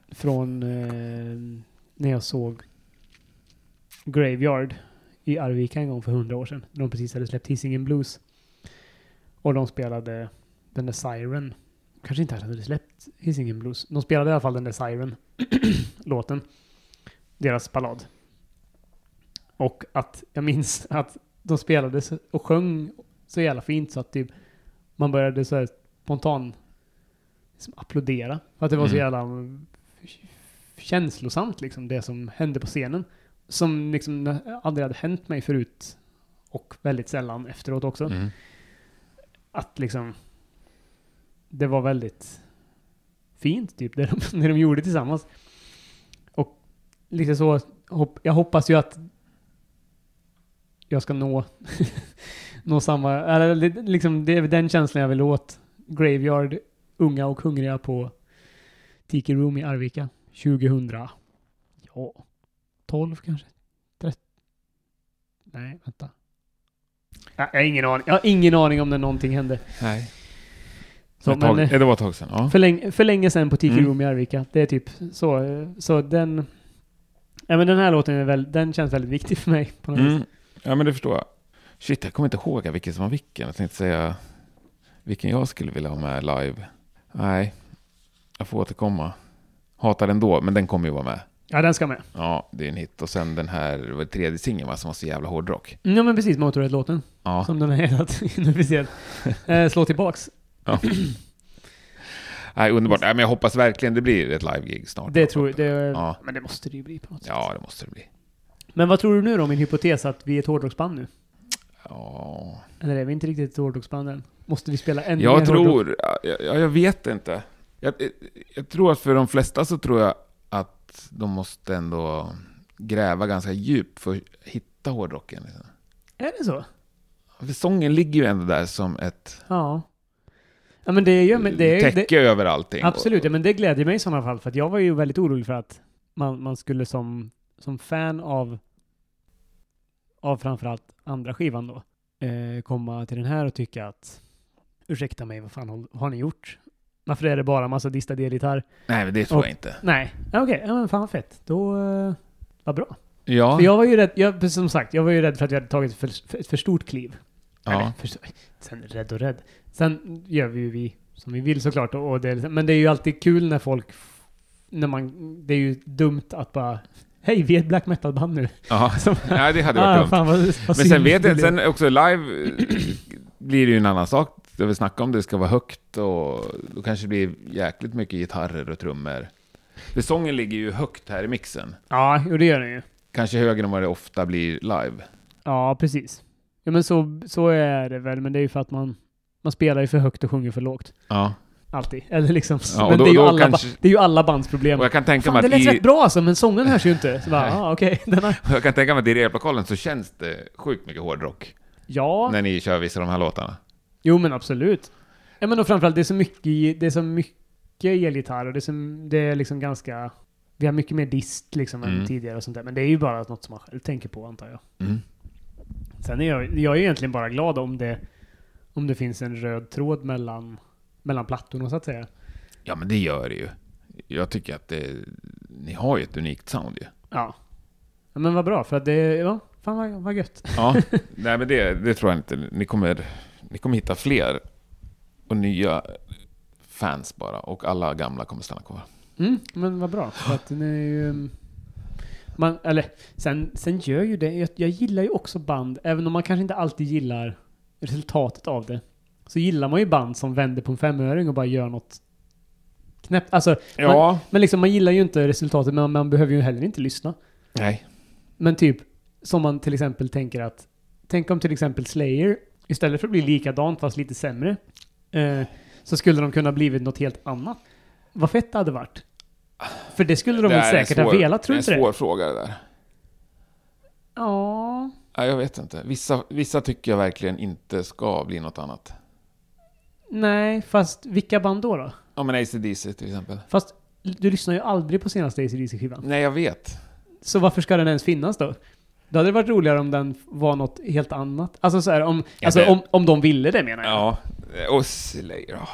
från eh, när jag såg Graveyard i Arvika en gång för hundra år sedan. De precis hade släppt Hisingen Blues. Och de spelade den där Siren. Kanske inte hade släppt Hisingen Blues. De spelade i alla fall den där Siren. låten. Deras ballad. Och att jag minns att de spelade och sjöng så jävla fint så att typ man började så här spontan liksom applådera. För att det var så Mm. jävla mm, känslosamt liksom, det som hände på scenen. Som liksom aldrig hade hänt mig förut. Och väldigt sällan efteråt också. Mm. Att liksom... Det var väldigt fint typ, det de, det de gjorde tillsammans. Och lite så, hopp, jag hoppas ju att jag ska nå, nå samma, eller li- liksom det är den känslan jag vill åt. Graveyard, unga och hungriga på Tiki Room i Arvika 2000. Ja, 12 kanske? 13? Nej, vänta. Jag har ingen aning. Jag har ingen aning om när någonting hände. Nej. Så, ett tag, men, eh, det var ett tag sedan. Ja. för, länge, för länge sedan på Tiki Mm. Room i Arvika. Det är typ så. eh, Så den... Ja men den här låten är väl, den känns väldigt viktig för mig på något vis. Mm. Ja, men det förstår jag. Shit, jag kommer inte ihåg vilken som var vilken. Jag tänkte säga vilken jag skulle vilja ha med live. Nej, jag får återkomma. Hatar den då, men den kommer ju vara med. Ja den ska med. Ja, det är en hit. Och sen den här, det var tredje singeln va, som var så jävla hårdrock. Ja men precis, Motorhead-låten. Ja, Som den är speciellt. Eh, slå tillbaks. Nej, underbart. Nej, men jag hoppas verkligen det blir ett live-gig snart. Det tror jag. Det, Ja. Men det måste det ju bli på något sätt. Ja, det måste det bli. Men vad tror du nu då, min hypotes att vi är ett hårdrocksband nu? Ja, Eller är vi inte riktigt ett hårdrocksband än? Måste vi spela ännu jag mer hårdrock? tror... Ja, ja, jag vet inte. Jag, jag tror att för de flesta så tror jag att de måste ändå gräva ganska djupt för att hitta hårdrocken. Liksom. Är det så? För sången ligger ju ändå där som ett Ja. Ja men det ju... Men det är, det, täcke över allting. absolut, ja, men det glädjer mig i sådana fall. För att jag var ju väldigt orolig för att man, man skulle som, som fan av, av framförallt andra skivan då, eh, komma till den här och tycka att ursäkta mig, vad fan har, har ni gjort? Varför är det bara massa distad elgitarr? Nej, men det tror Och- jag inte. Nej, ja, okej, ja, men fan vad fett. Då, eh, vad bra. Ja, För jag var ju rädd, jag, som sagt, jag var ju rädd för att jag hade tagit ett för, för, ett för stort kliv. Ja. för, sen rädd och rädd. Sen gör vi ju vi som vi vill såklart. Och, och det, men det är ju alltid kul när folk... När man, det är ju dumt att bara... Hej, vi är ett black metal-band nu. ja. Det hade varit ah, dumt. fan vad, vad Men sen vet jag, sen också live blir det ju en annan sak. Det vi snackar om det ska vara högt och då kanske det blir jäkligt mycket gitarrer och trummor. För sången ligger ju högt här i mixen. Ja, jo, det gör den ju. Kanske högre än vad det ofta blir live. Ja, precis. Ja, men så, så är det väl. Men det är ju för att man... Man spelar ju för högt och sjunger för lågt. Ja. Alltid. Eller liksom... Ja, men då- det, är ju alla, kanske- det är ju alla bands problem. Och jag kan tänka Fan, det lät i, rätt bra alltså, men sången hörs ju inte. Så bara, ah, okej. den har... jag kan tänka mig att i replokalen så känns det sjukt mycket hårdrock. Ja. När ni kör vissa av de här låtarna. Jo men absolut. Ja men och framförallt det är så mycket, det är så mycket elgitarr och det är, så, det är liksom ganska... Vi har mycket mer dist liksom Mm. än tidigare och sånt där. Men det är ju bara något som man själv tänker på antar jag. Mm. Sen är jag, jag är egentligen bara glad om det, om det finns en röd tråd mellan, mellan plattorna så att säga. Ja, men det gör det ju. Jag tycker att det, ni har ju ett unikt sound ju. Ja. ja. Men vad bra, för att det, ja, fan vad, vad gött. Ja, nej men det, det tror jag inte. Ni kommer, ni kommer hitta fler och nya fans bara. Och alla gamla kommer stanna kvar. Mm, men vad bra. För att ni är ju... Man, eller, sen, sen gör ju det, jag, jag gillar ju också band, även om man kanske inte alltid gillar resultatet av det. Så gillar man ju band som vänder på en femöring och bara gör något knäppt. Alltså, Ja, men liksom man gillar ju inte resultatet, men man behöver ju heller inte lyssna. nej. Men typ, som man till exempel tänker att, tänk om till exempel Slayer, istället för att bli likadant fast lite sämre, eh, så skulle de kunna blivit något helt annat. Vad fett det hade varit. För det skulle de Det väl säkert ha svår- velat, tror du Det inte är en det? svår fråga det där. Ja. Nej, jag vet inte. Vissa, vissa tycker jag verkligen inte ska bli något annat. Nej, fast vilka band då då? Ja, men AC/DC till exempel. Fast du lyssnar ju aldrig på senaste ACDC-skivan. Nej, jag vet. Så varför ska den ens finnas då? Då hade det varit roligare om den var något helt annat. Alltså så här, om, Ja, alltså, det- om, om de ville det menar jag. Ja, och Slayer. åh.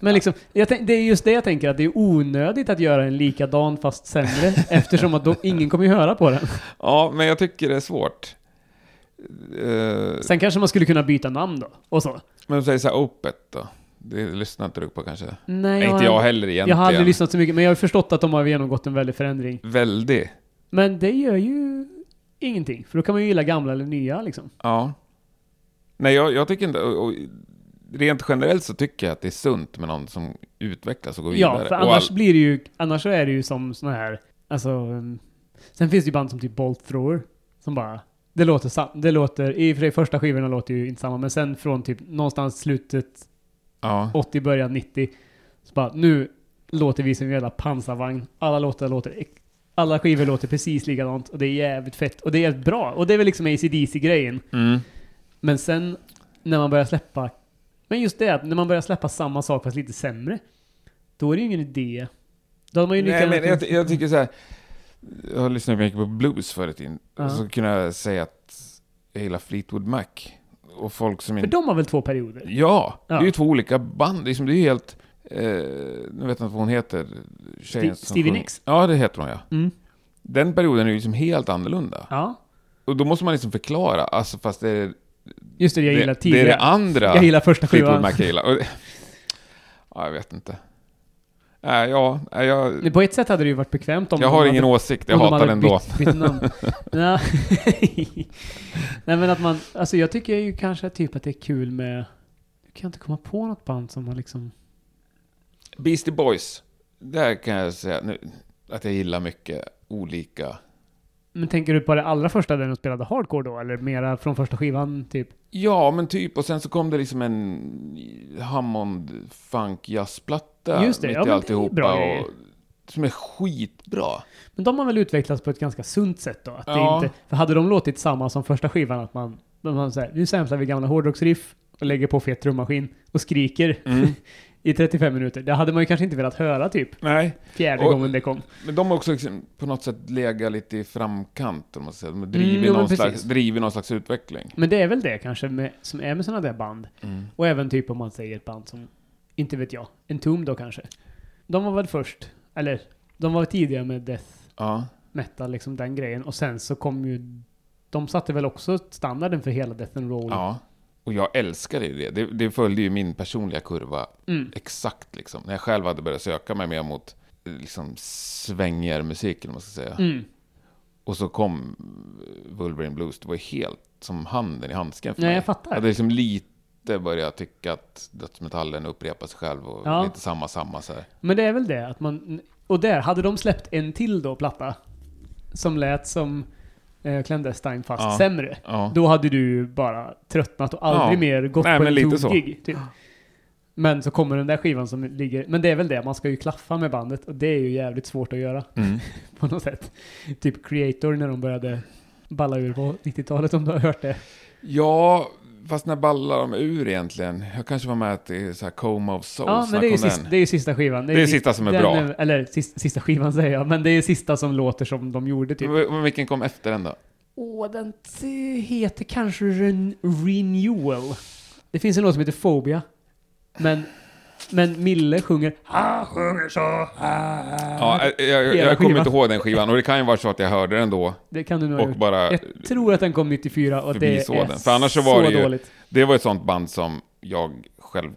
Men liksom, tänk, det är just det jag tänker, att det är onödigt att göra en likadan fast sämre, eftersom att de, ingen kommer ju höra på den. Ja, men jag tycker det är svårt. Eh, Sen kanske man skulle kunna byta namn då, och så. men säg så här, Opet då? Det lyssnar inte du på kanske? Nej, Nej, inte jag heller egentligen. Jag har aldrig lyssnat så mycket, men jag har förstått att de har genomgått en väldig förändring. Väldigt. Men det gör ju ingenting, för då kan man ju gilla gamla eller nya liksom. Ja. Nej, jag, jag tycker inte... Och, och, rent generellt så tycker jag att det är sunt med någon som utvecklas och går vidare. Ja, för annars all- blir det ju, annars så är det ju som såna här, alltså, um, sen finns det ju band som typ Bolt Thrower, som bara, det låter, sa- det låter, i och för sig första skivorna låter ju inte samma, men sen från typ någonstans slutet Ja. 80, början 90, så bara, nu låter vi som en jävla pansarvagn, alla låtar låter, alla skivor låter precis likadant, och det är jävligt fett, och det är jävligt bra, och det är väl liksom ACDC-grejen. Mm. Men sen när man börjar släppa, men just det att när man börjar släppa samma sak fast lite sämre, då är det ju ingen idé. Då har man ju Nej, men jag, jag tycker så här. Jag har lyssnat mycket på blues förut in. Ja. Och så kunde jag säga att jag gillar Fleetwood Mac. Och folk som För inte... de har väl två perioder? Ja, det är Ja. ju två olika band. Det är, som, det är ju helt... Eh, nu vet jag inte vad hon heter. Tjejen som Stevie. Nicks? Ja, det heter hon ja. Mm. Den perioden är ju liksom helt annorlunda. Ja. Och då måste man liksom förklara, alltså fast det är... Just det, jag gillar det, det tidigare. är det andra Jag gillar första Fleetwood skivan. Mac jag gillar. Och, ja, jag vet inte. Nej, ja, nej, jag, Men På ett sätt hade det ju varit bekvämt om jag de har hade, ingen åsikt. Jag de hatar hade den ändå. bytt, bytt namn. Ja. Nej men att man, alltså jag tycker ju kanske typ att det är kul med, jag kan inte komma på något band som har liksom, Beastie Boys. Där kan jag säga nu, att jag gillar mycket olika. men tänker du på det allra första där de spelade hardcore då? Eller mera från första skivan typ? Ja, men typ. Och sen så kom det liksom en Hammond funk jazzplatta Just det, mitt ja, i men det är alltihopa. bra och, grejer. som är skitbra. Men de har väl utvecklats på ett ganska sunt sätt då? Att Ja. det inte, för hade de låtit samma som första skivan, att man, man säger nu samplar vi gamla hårdrocksriff och lägger på fet trummaskin och skriker Mm. i 35 minuter. Det hade man ju kanske inte velat höra typ Nej, fjärde Och- gången det kom. men de har också liksom på något sätt legat lite i framkant, om man säger. De har drivit, Mm, jo, men någon, precis. slags, drivit någon slags utveckling. Men det är väl det kanske med, som är med sådana där band. Mm. Och även typ om man säger ett band som, inte vet jag, en Tomb då kanske. De var väl först, eller de var tidiga med death Ja. metal, liksom den grejen. Och sen så kom ju, de satte väl också standarden för hela death and roll. ja. Och jag älskade det. det. Det följde ju min personliga kurva Mm. exakt liksom. När jag själv hade börjat söka mig mer mot liksom svängigare musik, eller man ska säga. Mm. Och så kom Wolverine Blues. Det var helt som handen i handsken för Nej, mig. jag fattar. Jag hade liksom lite börjat tycka att dödsmetallen upprepar sig själv och Ja. lite samma, samma så här. Men det är väl det att man... Och där, hade de släppt en till då, platta, som lät som eh, Clandestine fast Ja. sämre. Ja. Då hade du bara tröttnat och aldrig mer gått Nej, på en lite. Tool-gig. Typ. Men så kommer den där skivan som ligger... Men det är väl det, man ska ju klaffa med bandet och det är ju jävligt svårt att göra Mm. på något sätt. Typ Creator när de började balla ur på 90-talet om du har hört det. Ja, fast när ballar de ur egentligen? Jag kanske var med till så här Coma of Souls. Ja, men det är, ju sista, den? det är ju sista skivan. Det är sista som är den bra. eller sista, sista skivan säger jag, men det är sista som låter som de gjorde typ. Men vilken kom efter den då? Åh, den t- heter kanske Ren Renewal. Det finns en låt som heter Phobia. Men Men Mille sjunger Han sjunger så här. Ja, jag, jag, jag kommer inte ihåg den skivan och det kan ju vara så att jag hörde den då Det kan du nog och gjort. bara... Jag tror att den kom 94 och det är den. För annars så var det ju- dåligt. Det var ett sånt band som jag själv...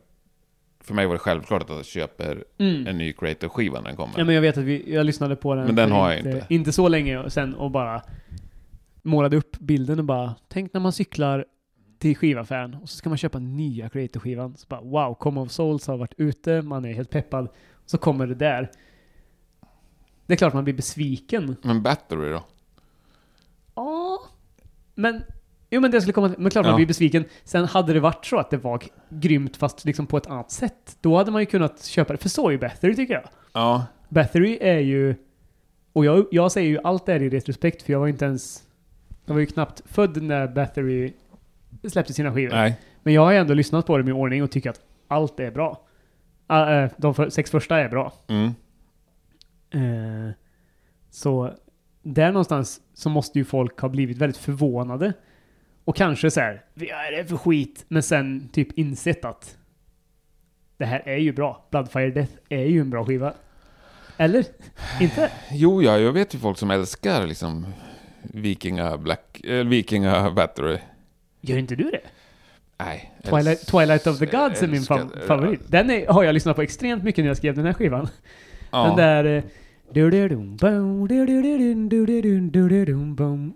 För mig var det självklart att jag köper Mm. en ny Creator-skiva när den kommer. Ja, men jag vet att vi, jag lyssnade på den Men den har jag inte, inte. inte så länge sen och bara målade upp bilden och bara tänk när man cyklar till skivaffären och så ska man köpa nya Creator-skivan. Så bara wow, Come of Souls har varit ute, man är helt peppad. Så kommer det där. Det är klart man blir besviken. Men Battery då? Ja, men Jo men det skulle komma. Men klart man Ja. blir besviken. Sen hade det varit så att det var grymt fast liksom på ett annat sätt. Då hade man ju kunnat köpa det. För så är ju Battery tycker jag. Ja. Battery är ju... Och jag, jag säger ju allt det här i retrospekt för jag var inte ens... Jag var ju knappt född när Battery släppte sina skivor. Nej. Men jag har ändå lyssnat på dem i ordning och tycker att allt är bra. Ah, eh, de för, sex första är bra. Mm. Eh, så där någonstans så måste ju folk ha blivit väldigt förvånade. Och kanske så här, vad är det för skit? Men sen typ insett att det här är ju bra. Bloodfire Death är ju en bra skiva. Eller? Inte? Jo, ja, jag vet ju folk som älskar liksom Vikinga Black... Äh, Vikinga Battery. Gör inte du det? Nej. Twilight, Twilight of the Gods är min favorit. Den är, har jag lyssnat på extremt mycket när jag skrev den här skivan. Ja. Den där...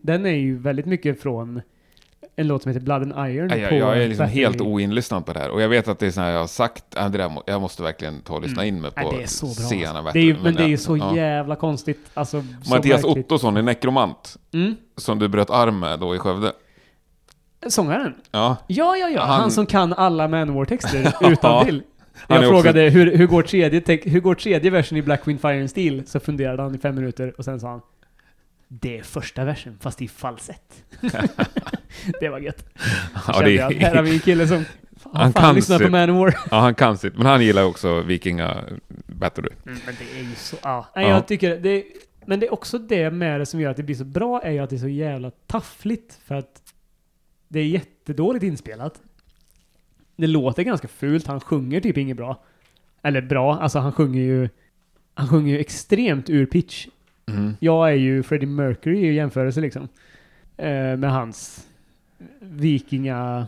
Den är ju väldigt mycket från en låt som heter Blood and Iron. Nej, jag, jag är liksom Battery. helt oinlyssnad på det här. Och jag vet att det är så här jag har sagt, det där, jag måste verkligen ta och lyssna in mig på Nej, det är så bra. sena alltså. Det är ju, men det är ju så ja. jävla konstigt. Alltså, så Mattias. Ottosson är nekromant. Mm. Som du bröt arm med då i Skövde. Sångaren? Ja. Ja, ja, ja. Han, Han- som kan alla Manowar-texter utan till. Jag också- frågade hur, hur, går tredje teck- hur går tredje versen i Black Wind Fire and Steel? Så funderade han i fem minuter och sen sa han Det är första versen, fast i falsett. det var gött. Ja, Kände det jag, här har vi en kille som Han han fan kan lyssnar på sitt- Manowar. ja, han kan sitt. Men han gillar också Vikinga Battery. Mm, men det är ju så... Ja. Nej, Ja. jag tycker det... Men det är också det med det som gör att det blir så bra, är ju att det är så jävla taffligt. För att det är jättedåligt inspelat. Det låter ganska fult, han sjunger typ inget bra. Eller bra, alltså han sjunger ju... Han sjunger ju extremt ur pitch. Mm. Jag är ju Freddie Mercury i jämförelse liksom. Eh, med hans vikinga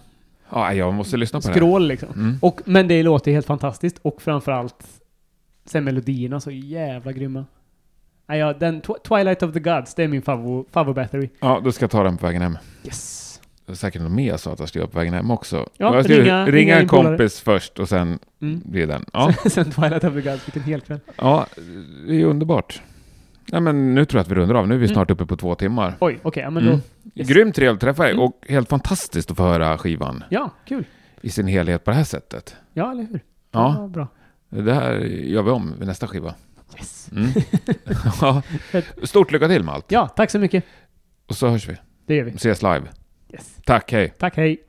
Ja, jag måste lyssna på det. skrål liksom. Mm. Och, men det låter helt fantastiskt och framförallt sen melodierna så jävla grymma. Ja, den Tw- Twilight of the Gods, det är min favvo, favvo battery. Ja, då ska ta den på vägen hem. Yes. Säkert något mer sa att jag ska göra på vägen hem också. Ja, jag ringa- ringa, en din polare. kompis först och sen Mm. blir det den. Ja, sen Twilight of the Gods, vilken hel kväll. ja, det är underbart. Ja, men nu tror jag att vi rundar av. Nu är vi Mm. snart uppe på två timmar. Oj, okej, ja, men Mm. då... Yes. Grymt trevligt att träffa dig Mm. och helt fantastiskt att få höra skivan Ja, kul. i sin helhet på det här sättet. Ja, eller hur? Ja. bra. Det här gör vi om vid nästa skiva. Yes. Mm. ja. Stort lycka till med allt. Ja, tack så mycket. Och så hörs vi. Det gör vi. Ses live. Yes. Tack, hej. Tack, hej.